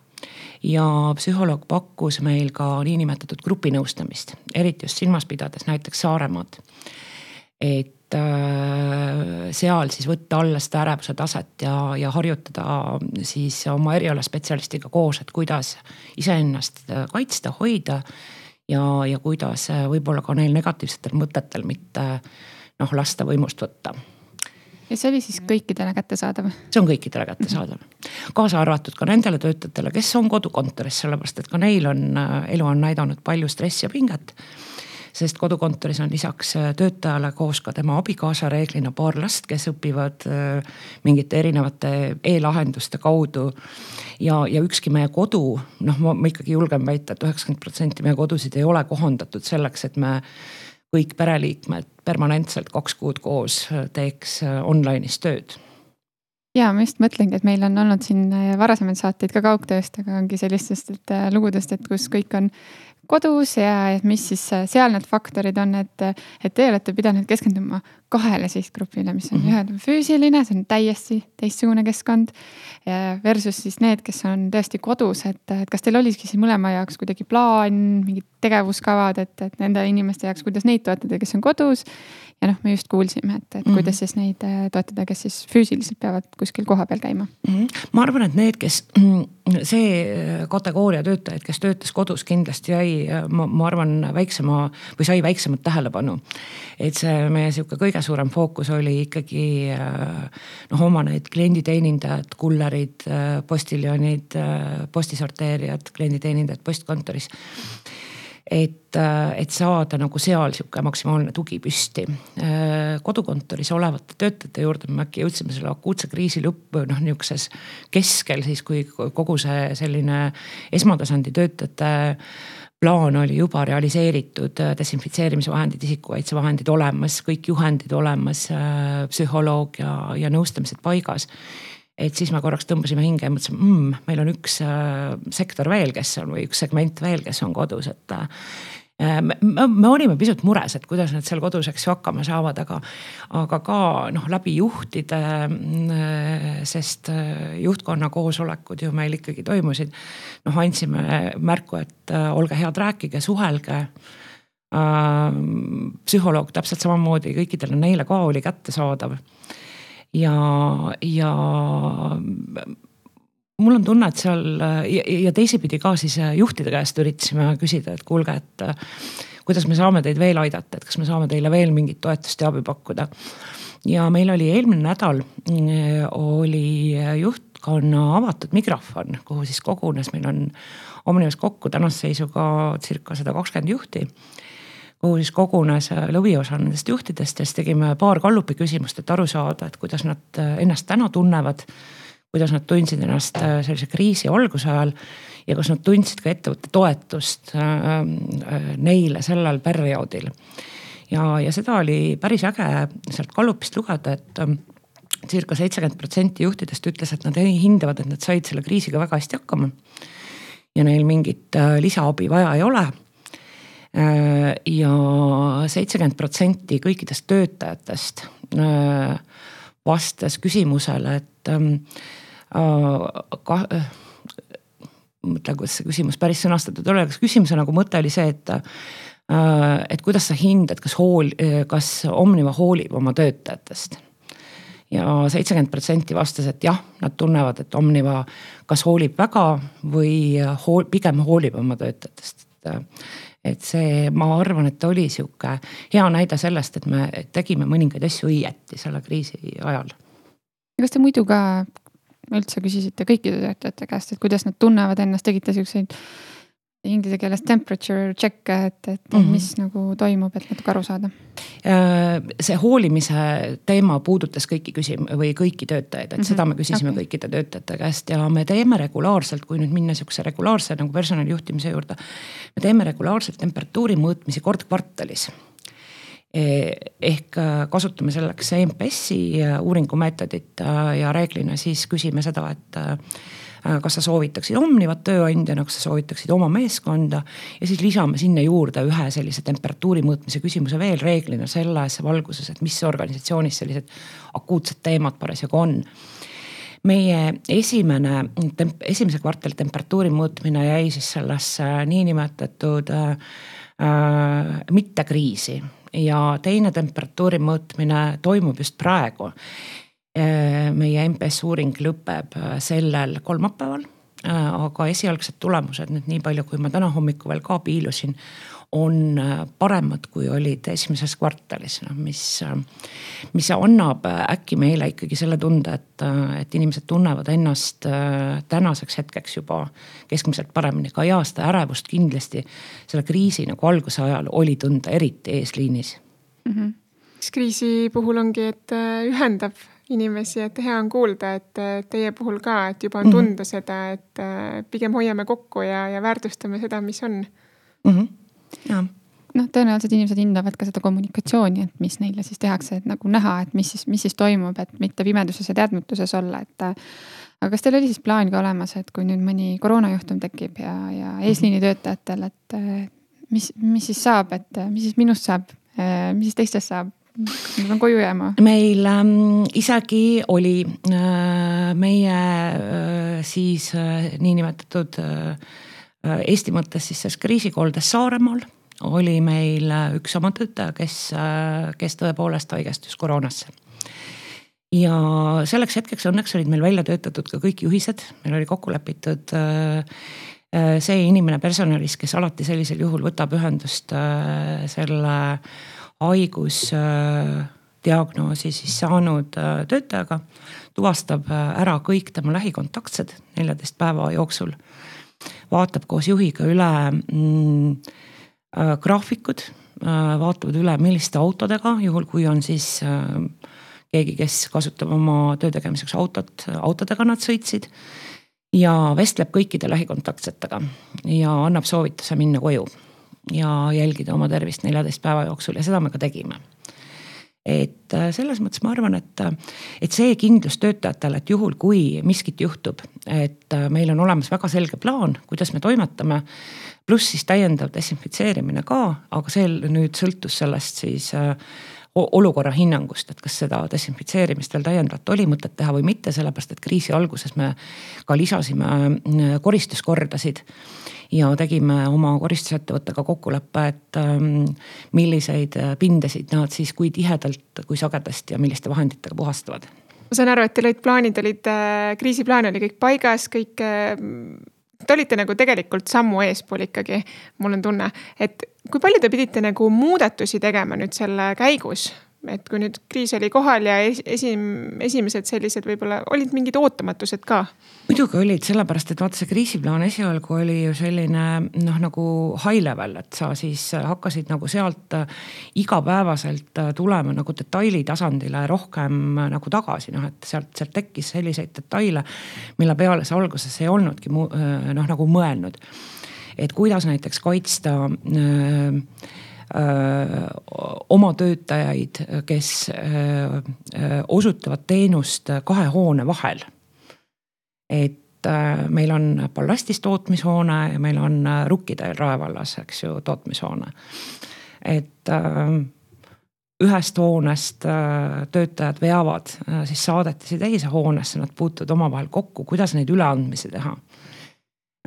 ja psühholoog pakkus meil ka niinimetatud grupinõustamist, eriti just silmas pidades näiteks Saaremaad. et Äh, seal siis võtta alla seda ärevuse taset ja, ja harjutada siis oma erialaspetsialistiga koos, et kuidas iseennast äh, kaitsta, hoida. ja, ja kuidas äh, võib-olla ka neil negatiivsetel mõtetel mitte noh, lasta võimust võtta ja see oli siis kõikidele kättesaadav? see on kõikidele kättesaadav, kaasa arvatud ka nendele töötajatele, kes on kodukontoris, sellepärast et ka neil on, elu on näidanud palju stressi ja pinget sest kodukontoris on lisaks äh, töötajale koos ka tema abikaasa, reeglina paar last, kes õpivad äh, mingite erinevate e-lahenduste kaudu. ja, ja ükski meie kodu, noh, ma ikkagi julgen väita et, et üheksakümmend protsenti meie kodusid ei ole kohandatud selleks, et me kõik pereliikmed permanentselt kaks kuud koos äh, teeks online'is tööd ja ma just mõtlengi, et meil on olnud siin varasemaid saateid ka kaugtööst, aga ongi sellistest et, lugudest, et kus kõik on kodus ja mis siis seal need faktorid on, et, et te olete pidanud keskenduma kahele sihtgrupile, mis on mm -hmm. ühed füüsiline, see on täiesti teistsugune keskkond. Versus siis need, kes on tõesti kodus, et, et kas teil oligi siis mõlema jaoks kuidagi plaan, mingid tegevuskavad, et, et nende inimeste jaoks, kuidas neid toetada, kes on kodus ja noh, me just kuulsime, et, et mm -hmm. kuidas siis neid äh, toetada, kes siis füüsiliselt peavad kuskil kohapeal käima mm. -hmm. ma arvan, et need, kes, see äh, kategooria töötajaid, kes töötas kodus, kindlasti jäi, äh, ma, ma arvan, väiksema või sai väiksemat tähelepanu. et see meie sihuke kõige suurem fookus oli ikkagi noh, oma need klienditeenindajad, kullerid, postiljonid, postisorteerijad, klienditeenindajad postkontoris et, et saada nagu seal sihuke maksimaalne tugi püsti. Kodukontoris olevate töötajate juurde me äkki jõudsime selle akuutse kriisi lõppu noh, nihukeses keskel siis, kui kogu see selline esmatasandi töötajate plaan oli juba realiseeritud, desinfitseerimisvahendid, isikukaitsevahendid olemas, kõik juhendid olemas, psühholoog ja, ja nõustamised paigas et siis me korraks tõmbasime hinge ja mõtlesime mmm,, meil on üks äh, sektor veel, kes on või üks segment veel, kes on kodus, et. Äh, me, me olime pisut mures, et kuidas nad seal kodus, eks ju, hakkama saavad, aga, aga ka noh, läbi juhtide, mm, sest äh, juhtkonna koosolekud ju meil ikkagi toimusid. noh, andsime märku, et olge head, rääkige, suhelge psühholoog täpselt samamoodi kõikidele neile ka oli kättesaadav. Ja, ja mul on tunne, et seal ja, ja teisipidi ka siis juhtide käest üritasime küsida, et kuulge, et kuidas me saame teid veel aidata, et kas me saame teile veel mingit toetust ja abi pakkuda. ja meil oli eelmine nädal oli juhtkonna avatud mikrofon, kuhu siis kogunes, meil on Omnivas kokku tänase seisuga circa sada kakskümmend juhti kuhu siis kogunes lõviosa nendest juhtidest ja siis tegime paar gallupi küsimust, et aru saada, et kuidas nad ennast täna tunnevad kuidas nad tundsid ennast äh, sellise kriisi alguse ajal ja kas nad tundsid ka ettevõtte toetust äh, äh, neile sellel perioodil. ja, ja seda oli päris äge sealt Gallupist lugeda, et ähm, circa seitsekümmend protsenti juhtidest ütles, et nad hindavad, et nad said selle kriisiga väga hästi hakkama. ja neil mingit lisaabi vaja ei ole ja seitsekümmend protsenti kõikidest töötajatest vastas küsimusele, et ähm, ka, äh, mõtlen, kuidas see küsimus päris sõnastatud oli, kas küsimuse nagu mõte oli see, et äh, et kuidas sa hindad, kas hool, kas Omniva hoolib oma töötajatest ja seitsekümmend protsenti vastas, et jah, nad tunnevad, et Omniva kas hoolib väga või hool, pigem hoolib oma töötajatest. et see, ma arvan, et oli sihuke hea näide sellest, et me tegime mõningaid asju õieti selle kriisi ajal. kas te muidu ka üldse küsisite kõikide töötajate käest, et kuidas nad tunnevad ennast, tegite siukseid inglise keeles temperature check'e, et, et mm -hmm. mis nagu toimub, et natuke aru saada? Äh, see hoolimise teema puudutas kõiki küsim- või kõiki töötajaid, et mm -hmm. seda me küsisime okay. kõikide töötajate käest ja me teeme regulaarselt, kui nüüd minna sihukese regulaarse nagu personalijuhtimise juurde. me teeme regulaarselt temperatuuri mõõtmisi kord kvartalis Eh, ehk äh, kasutame selleks EMPS-i uuringumeetodit äh, ja reeglina siis küsime seda, et kas sa soovitaksid Omnivat tööandjana, kas sa soovitaksid oma meeskonda? Ja siis lisame sinna juurde ühe sellise temperatuuri mõõtmise küsimuse veel reeglina selles valguses, et mis organisatsioonis sellised akuutsed teemad parasjagu on. Meie esimene, esimese kvartali temperatuuri mõõtmine jäi siis sellesse niinimetatud äh, mittekriisi. Ja teine temperatuuri mõõtmine toimub just praegu. Äh, meie MPS uuring lõpeb äh, sellel kolmapäeval, äh, aga esialgsed tulemused nüüd nii palju, kui ma täna hommikul veel ka piilusin, on paremad, kui olid esimeses kvartalis, noh mis, mis annab äkki meile ikkagi selle tunde, et, et inimesed tunnevad ennast tänaseks hetkeks juba keskmiselt paremini. ka ja seda ärevust kindlasti selle kriisi nagu alguse ajal oli tunda, eriti eesliinis mm. -hmm. kriisi puhul ongi, et ühendab inimesi, et hea on kuulda, et teie puhul ka, et juba on mhm. tunda mm -hmm. seda, et pigem hoiame kokku ja, ja väärtustame seda, mis on mm. -hmm noh, tõenäoliselt inimesed hindavad ka seda kommunikatsiooni, et mis neile siis tehakse, et nagu näha, et mis siis, mis siis toimub, et mitte pimeduses ja teadmatuses olla, et. aga kas teil oli siis plaan ka olemas, et kui nüüd mõni koroonajuhtum tekib ja, ja eesliini töötajatel, et mis, mis siis saab, et mis siis minust saab, mis siis teistest saab? Ma pean koju jääma. meil ähm, isegi oli äh, meie äh, siis äh, niinimetatud äh, Äh, Eesti mõttes siis selles kriisikoldes Saaremaal oli meil äh, üks oma töötaja, kes, äh, kes tõepoolest haigestus koroonasse. ja selleks hetkeks õnneks olid meil välja töötatud ka kõik juhised, meil oli kokku lepitud see inimene personalis, kes alati sellisel juhul võtab ühendust selle haigus diagnoosi siis saanud töötajaga, tuvastab ära kõik tema lähikontaktsed neljateist päeva jooksul vaatab koos juhiga üle mm, äh, graafikud äh,, vaatavad üle, milliste autodega, juhul kui on siis äh, keegi, kes kasutab oma töö tegemiseks autot, autodega nad sõitsid. ja vestleb kõikide lähikontaktsetega ja annab soovituse minna koju ja jälgida oma tervist neljateist päeva jooksul ja seda me ka tegime et äh, selles mõttes ma arvan, et, et see kindlus töötajatele, et juhul kui miskit juhtub, et äh, meil on olemas väga selge plaan, kuidas me toimetame. pluss siis täiendav desinfitseerimine ka, aga see nüüd sõltus sellest siis äh, olukorra hinnangust, et kas seda desinfitseerimist veel täiendavalt oli mõtet teha või mitte, sellepärast et kriisi alguses me ka lisasime koristuskordasid ja tegime oma koristusettevõttega kokkuleppe, et ähm, milliseid pindasid nad siis, kui tihedalt, kui sagedasti ja milliste vahenditega puhastavad. ma saan aru, et teil olid plaanid, olid, äh, kriisiplaan oli kõik paigas, kõik äh, te olite nagu tegelikult sammu eespool ikkagi, mul on tunne, et kui palju te pidite nagu muudatusi tegema nüüd selle käigus et kui nüüd kriis oli kohal ja esim-, esimesed sellised võib-olla olid mingid ootamatused ka? muidugi olid, sellepärast et vaata see kriisiplaan esialgu oli ju selline noh, nagu high level, et sa siis hakkasid nagu sealt igapäevaselt tulema nagu detaili tasandile rohkem nagu tagasi, noh et sealt, sealt tekkis selliseid detaile, mille peale sa alguses ei olnudki noh nagu mõelnud. et kuidas näiteks kaitsta äh, oma töötajaid, kes osutavad teenust kahe hoone vahel. et meil on ballastis tootmishoone ja meil on Rukkiteel Rae vallas, eks ju, tootmishoone. et ühest hoonest töötajad veavad siis saadetisi teise hoonesse, nad puutuvad omavahel kokku, kuidas neid üleandmisi teha Äh,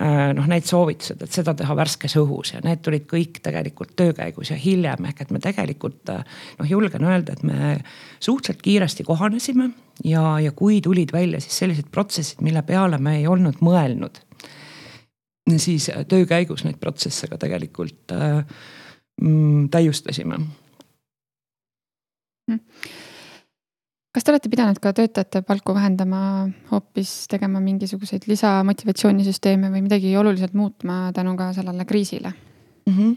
noh, need soovitused, et seda teha värskes õhus ja need tulid kõik tegelikult töö käigus ja hiljem, ehk et me tegelikult äh, noh, julgen öelda, et me suhteliselt kiiresti kohanesime ja, ja kui tulid välja siis sellised protsessid, mille peale me ei olnud mõelnud. siis äh, töö käigus neid protsesse ka tegelikult äh, mm, täiustasime mm kas te olete pidanud ka töötajate palku vähendama, hoopis tegema mingisuguseid lisamotivatsioonisüsteeme või midagi oluliselt muutma tänu ka sellele kriisile mm? -hmm.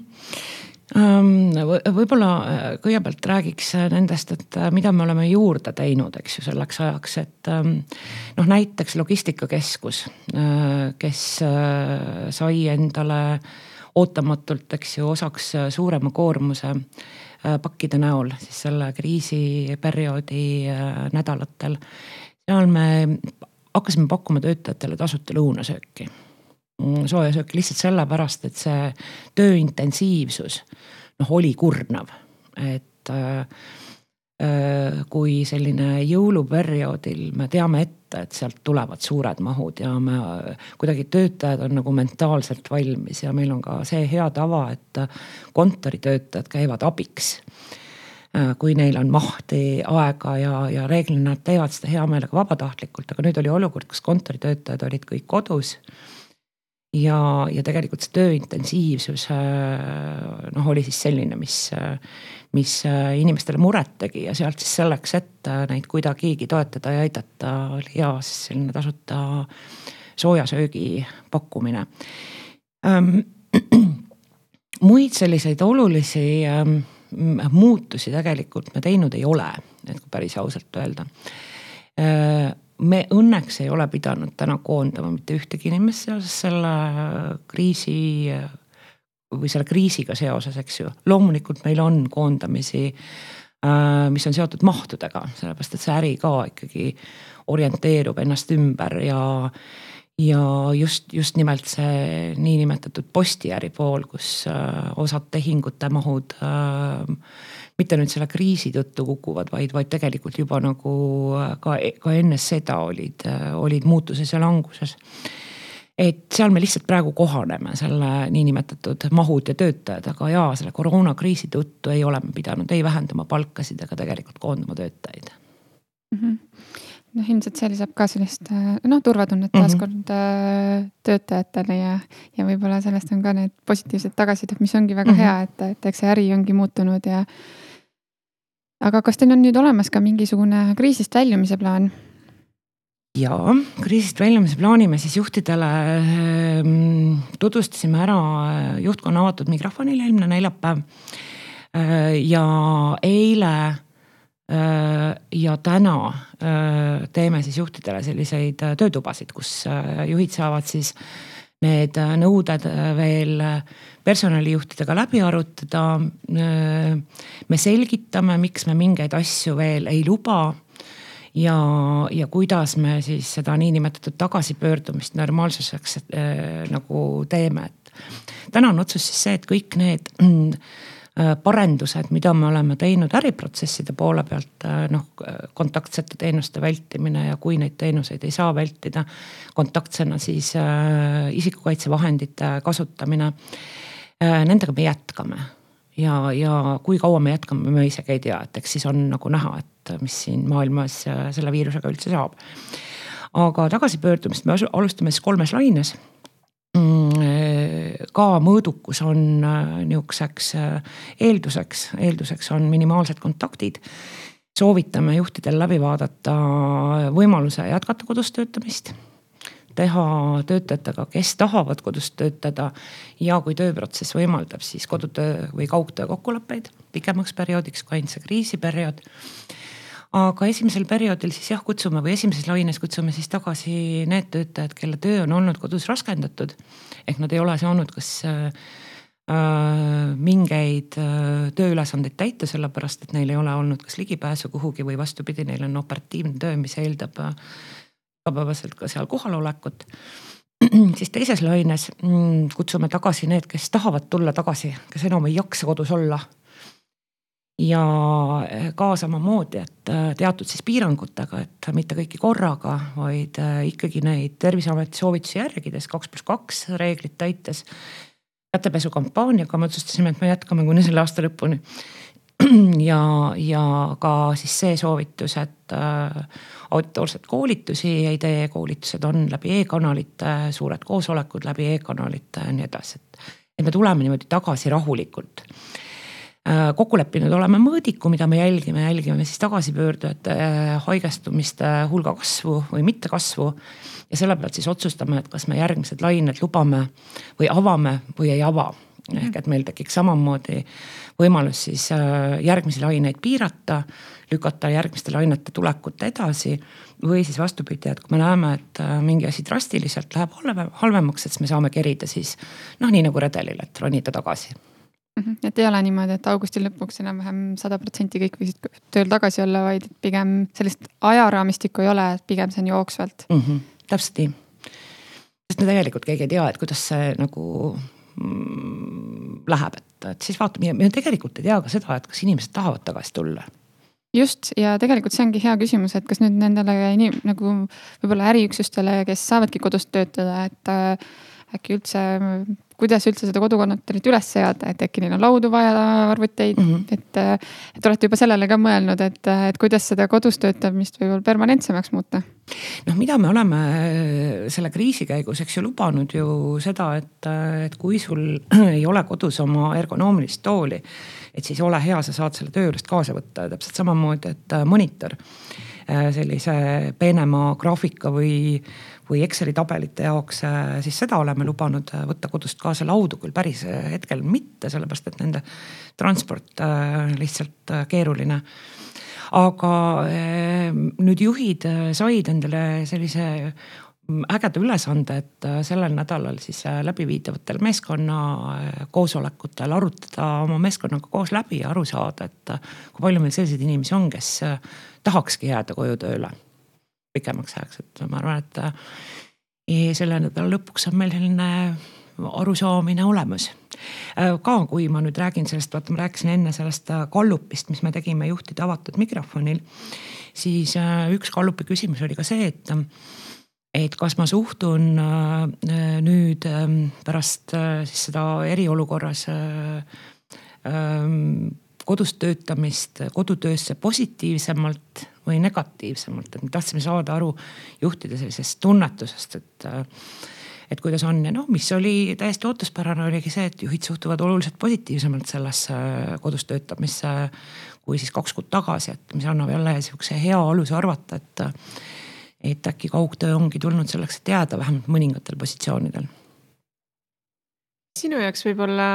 võib-olla äh, kõigepealt räägiks äh, nendest, et äh, mida me oleme juurde teinud, eks ju, selleks ajaks, et ähm, noh, näiteks logistikakeskus, kes sai endale ootamatult, eks ju, osaks suurema koormuse pakkide näol siis selle kriisiperioodi äh, nädalatel. seal me hakkasime pakkuma töötajatele tasuta lõunasööki, mm, soojasööki lihtsalt sellepärast, et see töö intensiivsus noh, oli kurnav, et äh, Äh, kui selline jõuluperioodil me teame ette, et sealt tulevad suured mahud ja me kuidagi töötajad on nagu mentaalselt valmis ja meil on ka see hea tava, et kontoritöötajad käivad abiks. Kui neil on mahti, aega ja, ja reeglina nad teevad seda hea meelega vabatahtlikult, aga nüüd oli olukord, kus kontoritöötajad olid kõik kodus ja, ja tegelikult see töö intensiivsus äh, noh, oli siis selline, mis, mis äh, inimestele muret tegi ja sealt siis selleks, et äh, neid kuidagigi toetada ja aidata, oli hea siis selline tasuta soojasöögi pakkumine ähm,. muid selliseid olulisi ähm, muutusi tegelikult me teinud ei ole, et kui päris ausalt öelda äh, me õnneks ei ole pidanud täna koondama mitte ühtegi inimest seoses selle kriisi või selle kriisiga seoses, eks ju. loomulikult meil on koondamisi, äh, mis on seotud mahtudega, sellepärast et see äri ka ikkagi orienteerub ennast ümber ja ja just, just nimelt see niinimetatud postiäri pool, kus äh, osad tehingute mahud äh, mitte nüüd selle kriisi tõttu kukuvad, vaid, vaid tegelikult juba nagu äh, ka, ka enne seda olid, olid muutuses ja languses. et seal me lihtsalt praegu kohaneme selle niinimetatud mahud ja töötajad, aga jaa, selle koroonakriisi tõttu ei ole me pidanud ei vähendama palkasid ega tegelikult koondama töötajaid mm. -hmm noh, ilmselt see lisab ka sellist äh, noh, turvatunnet mhm. taaskord mm -hmm. töötajatele ja, ja võib-olla sellest on ka need positiivsed tagasisidet, mis ongi väga mm -hmm. hea, et, et eks see äri ongi muutunud ja aga kas teil on nüüd olemas ka mingisugune kriisist väljumise plaan? ja kriisist väljumise plaani me siis juhtidele ehm, tutvustasime ära juhtkonna avatud mikrofonil eelmine neljapäev. Äh, ja eile ja täna teeme siis juhtidele selliseid töötubasid, kus juhid saavad siis need nõuded veel personalijuhtidega läbi arutada. me selgitame, miks me mingeid asju veel ei luba ja, ja kuidas me siis seda niinimetatud tagasipöördumist normaalsuseks äh, nagu teeme, et. täna on otsus siis see, et kõik need äh, parendused, mida me oleme teinud äriprotsesside poole pealt, äh, noh kontaktsete teenuste vältimine ja kui neid teenuseid ei saa vältida kontaktsena, siis äh, isikukaitsevahendite kasutamine äh,. Nendega me jätkame ja, ja kui kaua me jätkame, me isegi ei tea, et eks siis on nagu näha, et mis siin maailmas äh, selle viirusega üldse saab. aga tagasipöördumist me alustame siis kolmes laines äh, ka mõõdukus on äh, nihukeseks eelduseks, eelduseks on minimaalsed kontaktid. soovitame juhtidel läbi vaadata võimaluse jätkata kodus töötamist teha töötajatega, kes tahavad kodus töötada. ja kui tööprotsess võimaldab, siis kodutöö või kaugtöö kokkuleppeid pikemaks perioodiks kui ainult see kriisiperiood. Aga esimesel perioodil siis jah, kutsume või esimeses laines kutsume siis tagasi need töötajad, kelle töö on olnud kodus raskendatud. ehk nad ei ole saanud kas äh, mingeid äh, tööülesandeid täita, sellepärast et neil ei ole olnud kas ligipääsu kuhugi või vastupidi, neil on operatiivne töö, mis eeldab äh, igapäevaselt ka seal kohalolekut siis teises laines mm, kutsume tagasi need, kes tahavad tulla tagasi, kes enam ei jaksa kodus olla. Ja eh, ka samamoodi, et eh, teatud siis piirangutega, et mitte kõiki korraga, vaid eh, ikkagi neid terviseameti soovitusi järgides, kaks pluss kaks reeglit täites. kätepesukampaaniaga me otsustasime, et me jätkame kuni selle aasta lõpuni ja, ja ka siis see soovitus, et auditoorseid koolitusi ei tee, koolitused on läbi e-kanalite, suured koosolekud läbi e-kanalite ja nii edasi, et. et me tuleme niimoodi tagasi rahulikult. Kokku leppinud oleme mõõdiku, mida me jälgime, jälgime siis tagasipöördujate äh, haigestumiste hulga kasvu või mitte kasvu. ja selle pealt siis otsustame, et kas me järgmised lained lubame või avame või ei ava ehk et meil tekiks samamoodi võimalus siis äh, järgmisi laineid piirata, lükata järgmiste lainete tulekut edasi. või siis vastupidi, et kui me näeme, et äh, mingi asi drastiliselt läheb halvemaks, et siis me saame kerida siis noh, nii nagu redelil, et ronida tagasi. Et ei ole niimoodi, et augusti lõpuks enam-vähem sada protsenti kõik võisid tööl tagasi olla, vaid pigem sellist ajaraamistikku ei ole, pigem see on jooksvalt mm. -hmm. täpselt nii. sest me tegelikult keegi ei tea, et kuidas see nagu Mm, läheb, et, et siis vaatame ja me tegelikult ei tea ka seda, et kas inimesed tahavad tagasi tulla just ja tegelikult see ongi hea küsimus, et kas nüüd nendele inim, nagu võib-olla äriüksustele, kes saavadki kodus töötada, et äh, äkki üldse kuidas üldse seda kodukontorit üles seada, et äkki neil on laudu vaja, arvuteid mm, -hmm. et. et olete juba sellele ka mõelnud, et, et kuidas seda kodus töötamist võib-olla permanentsemaks muuta? noh, mida me oleme äh, selle kriisi käigus, eks ju, lubanud ju seda, et, et kui sul ei ole kodus oma ergonoomilist tooli, et siis ole hea, sa saad selle töö juurest kaasa võtta ja täpselt samamoodi, et äh, monitor äh, sellise peenema graafika või või Exceli tabelite jaoks, äh, siis seda oleme lubanud äh, võtta kodust kaasa laudu, küll päris äh, hetkel mitte, sellepärast et nende transport lihtsalt keeruline. Aga nüüd juhid said endale sellise mm, ägeda ülesande, et sellel nädalal siis läbiviidavatel meeskonna koosolekutel arutada oma meeskonnaga koos läbi ja aru saada, et kui palju meil selliseid inimesi on, kes tahakski jääda koju tööle pikemaks ajaks, et ma arvan, et eh, selle nädala lõpuks on meil selline arusaamine olemas. Äh, ka kui ma nüüd räägin sellest, vaata ma rääkisin enne sellest gallupist, mis me tegime juhtide avatud mikrofonil. siis äh, üks gallupi küsimus oli ka see, et, et kas ma suhtun äh, nüüd ähm, pärast siis seda eriolukorras ähm, kodus töötamist kodutöösse positiivsemalt või negatiivsemalt, et me tahtsime saada aru juhtide sellisest tunnetusest, et et kuidas on ja noh, mis oli täiesti ootuspärane, oligi see, et juhid suhtuvad oluliselt positiivsemalt sellesse kodus töötamisse kui siis kaks kuud tagasi, et mis annab jälle sihukese hea aluse arvata, et et äkki kaugtöö ongi tulnud selleks, et jääda vähemalt mõningatel positsioonidel. sinu jaoks võib-olla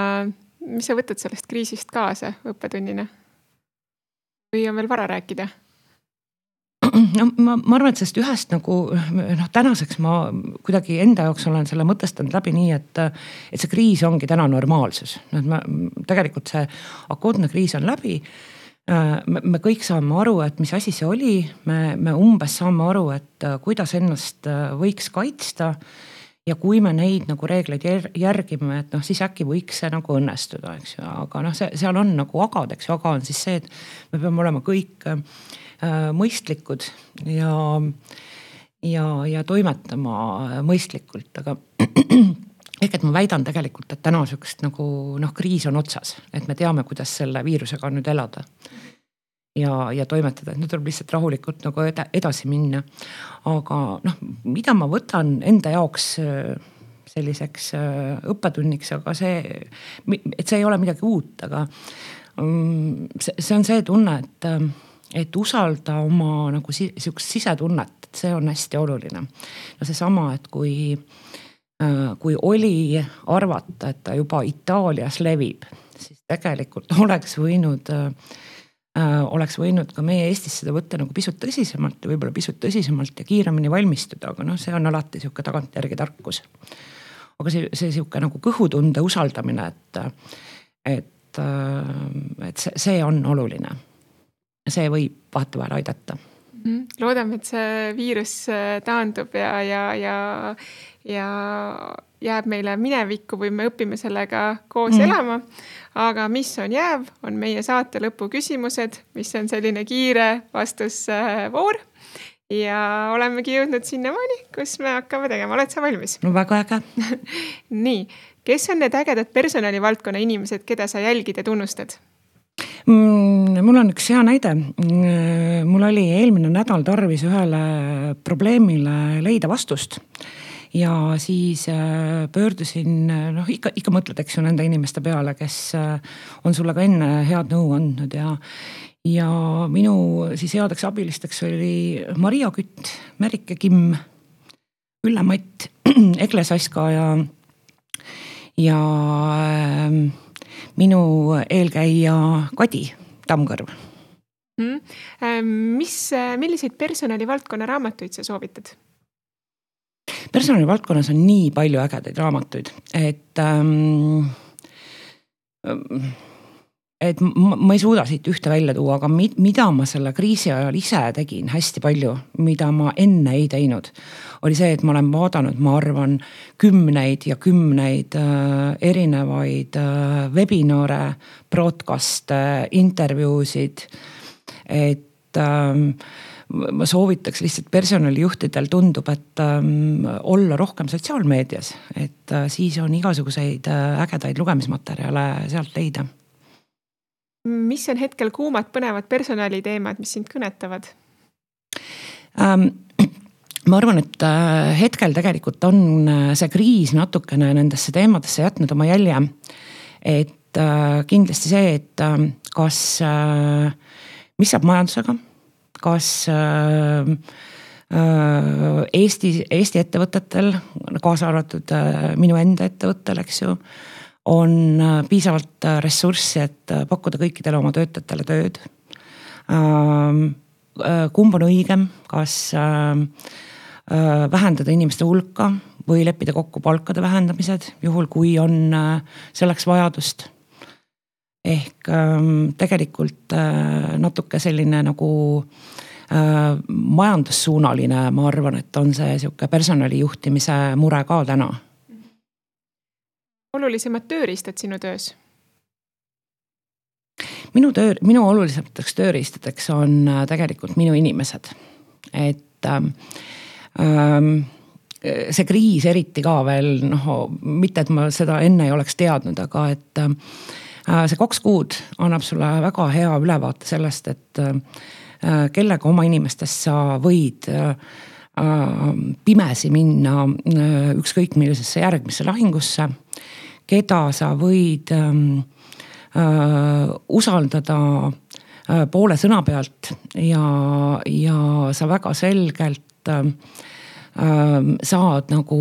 mis sa võtad sellest kriisist kaasa õppetunnina? või on veel vara rääkida? No ma, ma arvan, et sellest ühest nagu noh, tänaseks ma kuidagi enda jaoks olen selle mõtestanud läbi nii, et, et see kriis ongi täna normaalsus. noh, et me tegelikult see akuutne kriis on läbi. Me, me kõik saame aru, et mis asi see oli, me, me umbes saame aru, et kuidas ennast võiks kaitsta. Ja kui me neid nagu reegleid järgime, et noh, siis äkki võiks see nagu õnnestuda, eks ju, aga noh, see seal on nagu agad, eks ju, aga on siis see, et me peame olema kõik äh, mõistlikud ja, ja, ja toimetama mõistlikult, aga ehk et ma väidan tegelikult, et täna sihukest nagu noh, kriis on otsas, et me teame, kuidas selle viirusega nüüd elada ja, ja toimetada, et nüüd tuleb lihtsalt rahulikult nagu edasi minna. aga noh, mida ma võtan enda jaoks äh, selliseks äh, õppetunniks, aga see, et see ei ole midagi uut, aga mm, see, see on see tunne, et, äh, et usalda oma nagu sihukest sisetunnet, et see on hästi oluline. no seesama, et kui, kui oli arvata, et ta juba Itaalias levib, siis tegelikult oleks võinud äh, Äh, oleks võinud ka meie Eestis seda võtta nagu pisut tõsisemalt ja võib-olla pisut tõsisemalt ja kiiremini valmistuda, aga noh, see on alati sihuke tagantjärgi tarkus. aga see, see sihuke nagu kõhutunde usaldamine, et, et, äh, et see, see on oluline. See võib vahetevahel aidata mhm. loodame, et see viirus äh, taandub ja, ja, ja, ja jääb meile minevikku või me õpime sellega koos mm. elama. aga mis on jääv, on meie saate lõpu küsimused, mis on selline kiire vastusvoor. ja olemegi jõudnud sinnamaani, kus me hakkame tegema, oled sa valmis? no väga äge nii, kes on need ägedad personalivaldkonna inimesed, keda sa jälgid ja tunnustad? Mm, mul on üks hea näide. Mm, mul oli eelmine nädal tarvis ühele probleemile leida vastust ja siis äh, pöördusin, noh ikka, ikka mõtled, eks ju nende inimeste peale, kes äh, on sulle ka enne head nõu andnud ja. ja minu siis headeks abilisteks oli Maria Kütt, Merike Kimm, Ülle Matt, Egle Saska ja, ja äh, minu eelkäija Kadi Tammkõrv mm.. mis, milliseid personalivaldkonna raamatuid sa soovitad? personalivaldkonnas on nii palju ägedaid raamatuid, et ähm, et ma, ma ei suuda siit ühte välja tuua, aga mi, mida ma selle kriisi ajal ise tegin hästi palju, mida ma enne ei teinud, oli see, et ma olen vaadanud, ma arvan, kümneid ja kümneid äh, erinevaid äh, webinare, broadcast'e, intervjuusid. et äh, ma soovitaks lihtsalt personalijuhtidel tundub, et ähm, olla rohkem sotsiaalmeedias, et äh, siis on igasuguseid äh, ägedaid lugemismaterjale sealt leida. Mis on hetkel kuumad põnevad personaliteemad, mis sind kõnetavad ähm,? ma arvan, et äh, hetkel tegelikult on äh, see kriis natukene nendesse teemadesse jätnud oma jälje. et äh, kindlasti see, et äh, kas mis saab majandusega kas äh, äh, Eesti, Eesti ettevõtetel, kaasa arvatud minu enda ettevõttel, eks ju, on piisavalt ressurssi, et pakkuda kõikidele oma töötajatele tööd. Ähm, kumb on õigem, kas vähendada inimeste hulka või leppida kokku palkade vähendamised, juhul kui on selleks vajadust ehk ähm, tegelikult äh, natuke selline nagu äh, majandussuunaline, ma arvan, et on see sihuke personalijuhtimise mure ka täna. Olulisemad tööriistad sinu töös? minu töö, minu olulisemateks tööriistadeks on äh, tegelikult minu inimesed, et ähm, ähm, see kriis eriti ka veel noh, mitte et ma seda enne ei oleks teadnud, aga et äh, Äh, see kaks kuud annab sulle väga hea ülevaate sellest, et äh, kellega oma inimestest sa võid äh, pimesi minna ükskõik millisesse järgmisse lahingusse. Keda sa võid ähm, usaldada poole sõna pealt ja, ja sa väga selgelt saad nagu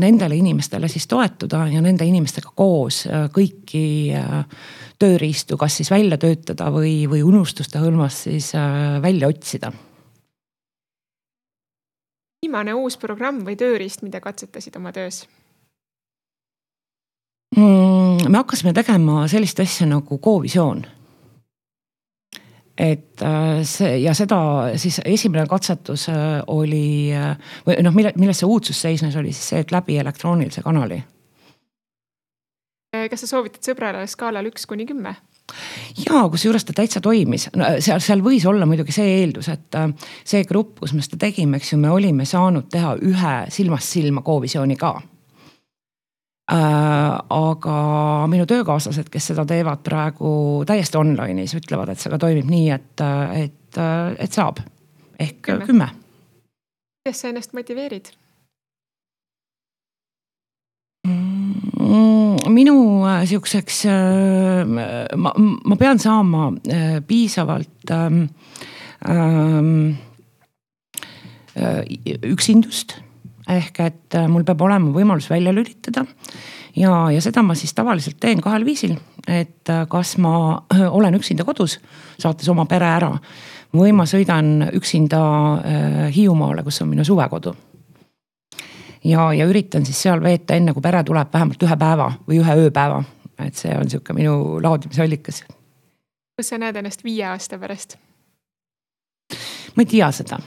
nendele inimestele siis toetuda ja nende inimestega koos kõiki tööriistu, kas siis välja töötada või, või unustuste hõlmas siis välja otsida. viimane uus programm või tööriist, mida katsetasid oma töös? Mm,? me hakkasime tegema sellist asja nagu Go-visioon. et äh, see ja seda siis esimene katsetus äh, oli äh, või noh, mille, milles see uudsus seisnes, oli siis see, et läbi elektroonilise kanali. kas sa soovitad sõbrale skaalal üks kuni kümme? ja kusjuures ta täitsa toimis no,, seal, seal võis olla muidugi see eeldus, et see grupp, kus me seda tegime, eks ju, me olime saanud teha ühe silmast silma Go-visiooni ka aga minu töökaaslased, kes seda teevad praegu täiesti online'is, ütlevad, et see ka toimib nii, et, et, et saab. Ehk kümme, kümme.. kuidas sa ennast motiveerid? Mm, minu äh, sihukeseks, äh, ma, ma pean saama piisavalt ähm, ähm, üksindust ehk et äh, mul peab olema võimalus välja lülitada. ja, ja seda ma siis tavaliselt teen kahel viisil, et äh, kas ma äh, olen üksinda kodus, saates oma pere ära või ma sõidan üksinda Hiiumaale, kus on minu suvekodu. ja, ja üritan siis seal veeta, enne kui pere tuleb, vähemalt ühe päeva või ühe ööpäeva. et see on sihuke minu laadimisallikas. kus sa näed ennast viie aasta pärast? ma ei tea seda.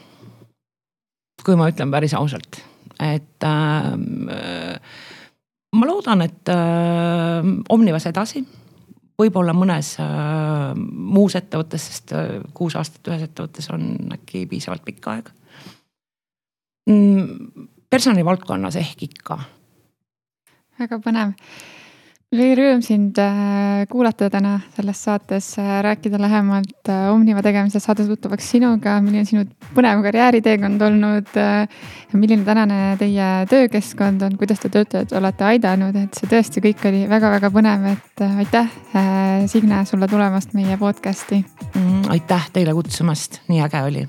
kui ma ütlen päris ausalt et äh, ma loodan, et äh, Omnivas edasi, võib-olla mõnes äh, muus ettevõttes, sest äh, kuus aastat ühes ettevõttes on äkki piisavalt pikk aeg mm,. personalivaldkonnas ehk ikka. väga põnev oli rõõm sind äh, kuulata täna selles saates, äh, rääkida lähemalt äh, Omniva tegemisest, saada tuttavaks sinuga, milline sinu põnev karjääriteekond olnud. milline tänane teie töökeskkond on, kuidas te töötajaid olete aidanud, et see tõesti kõik oli väga-väga põnev, et aitäh, Signe, sulle tulemast meie podcast'i mm,. aitäh teile kutsumast, nii äge oli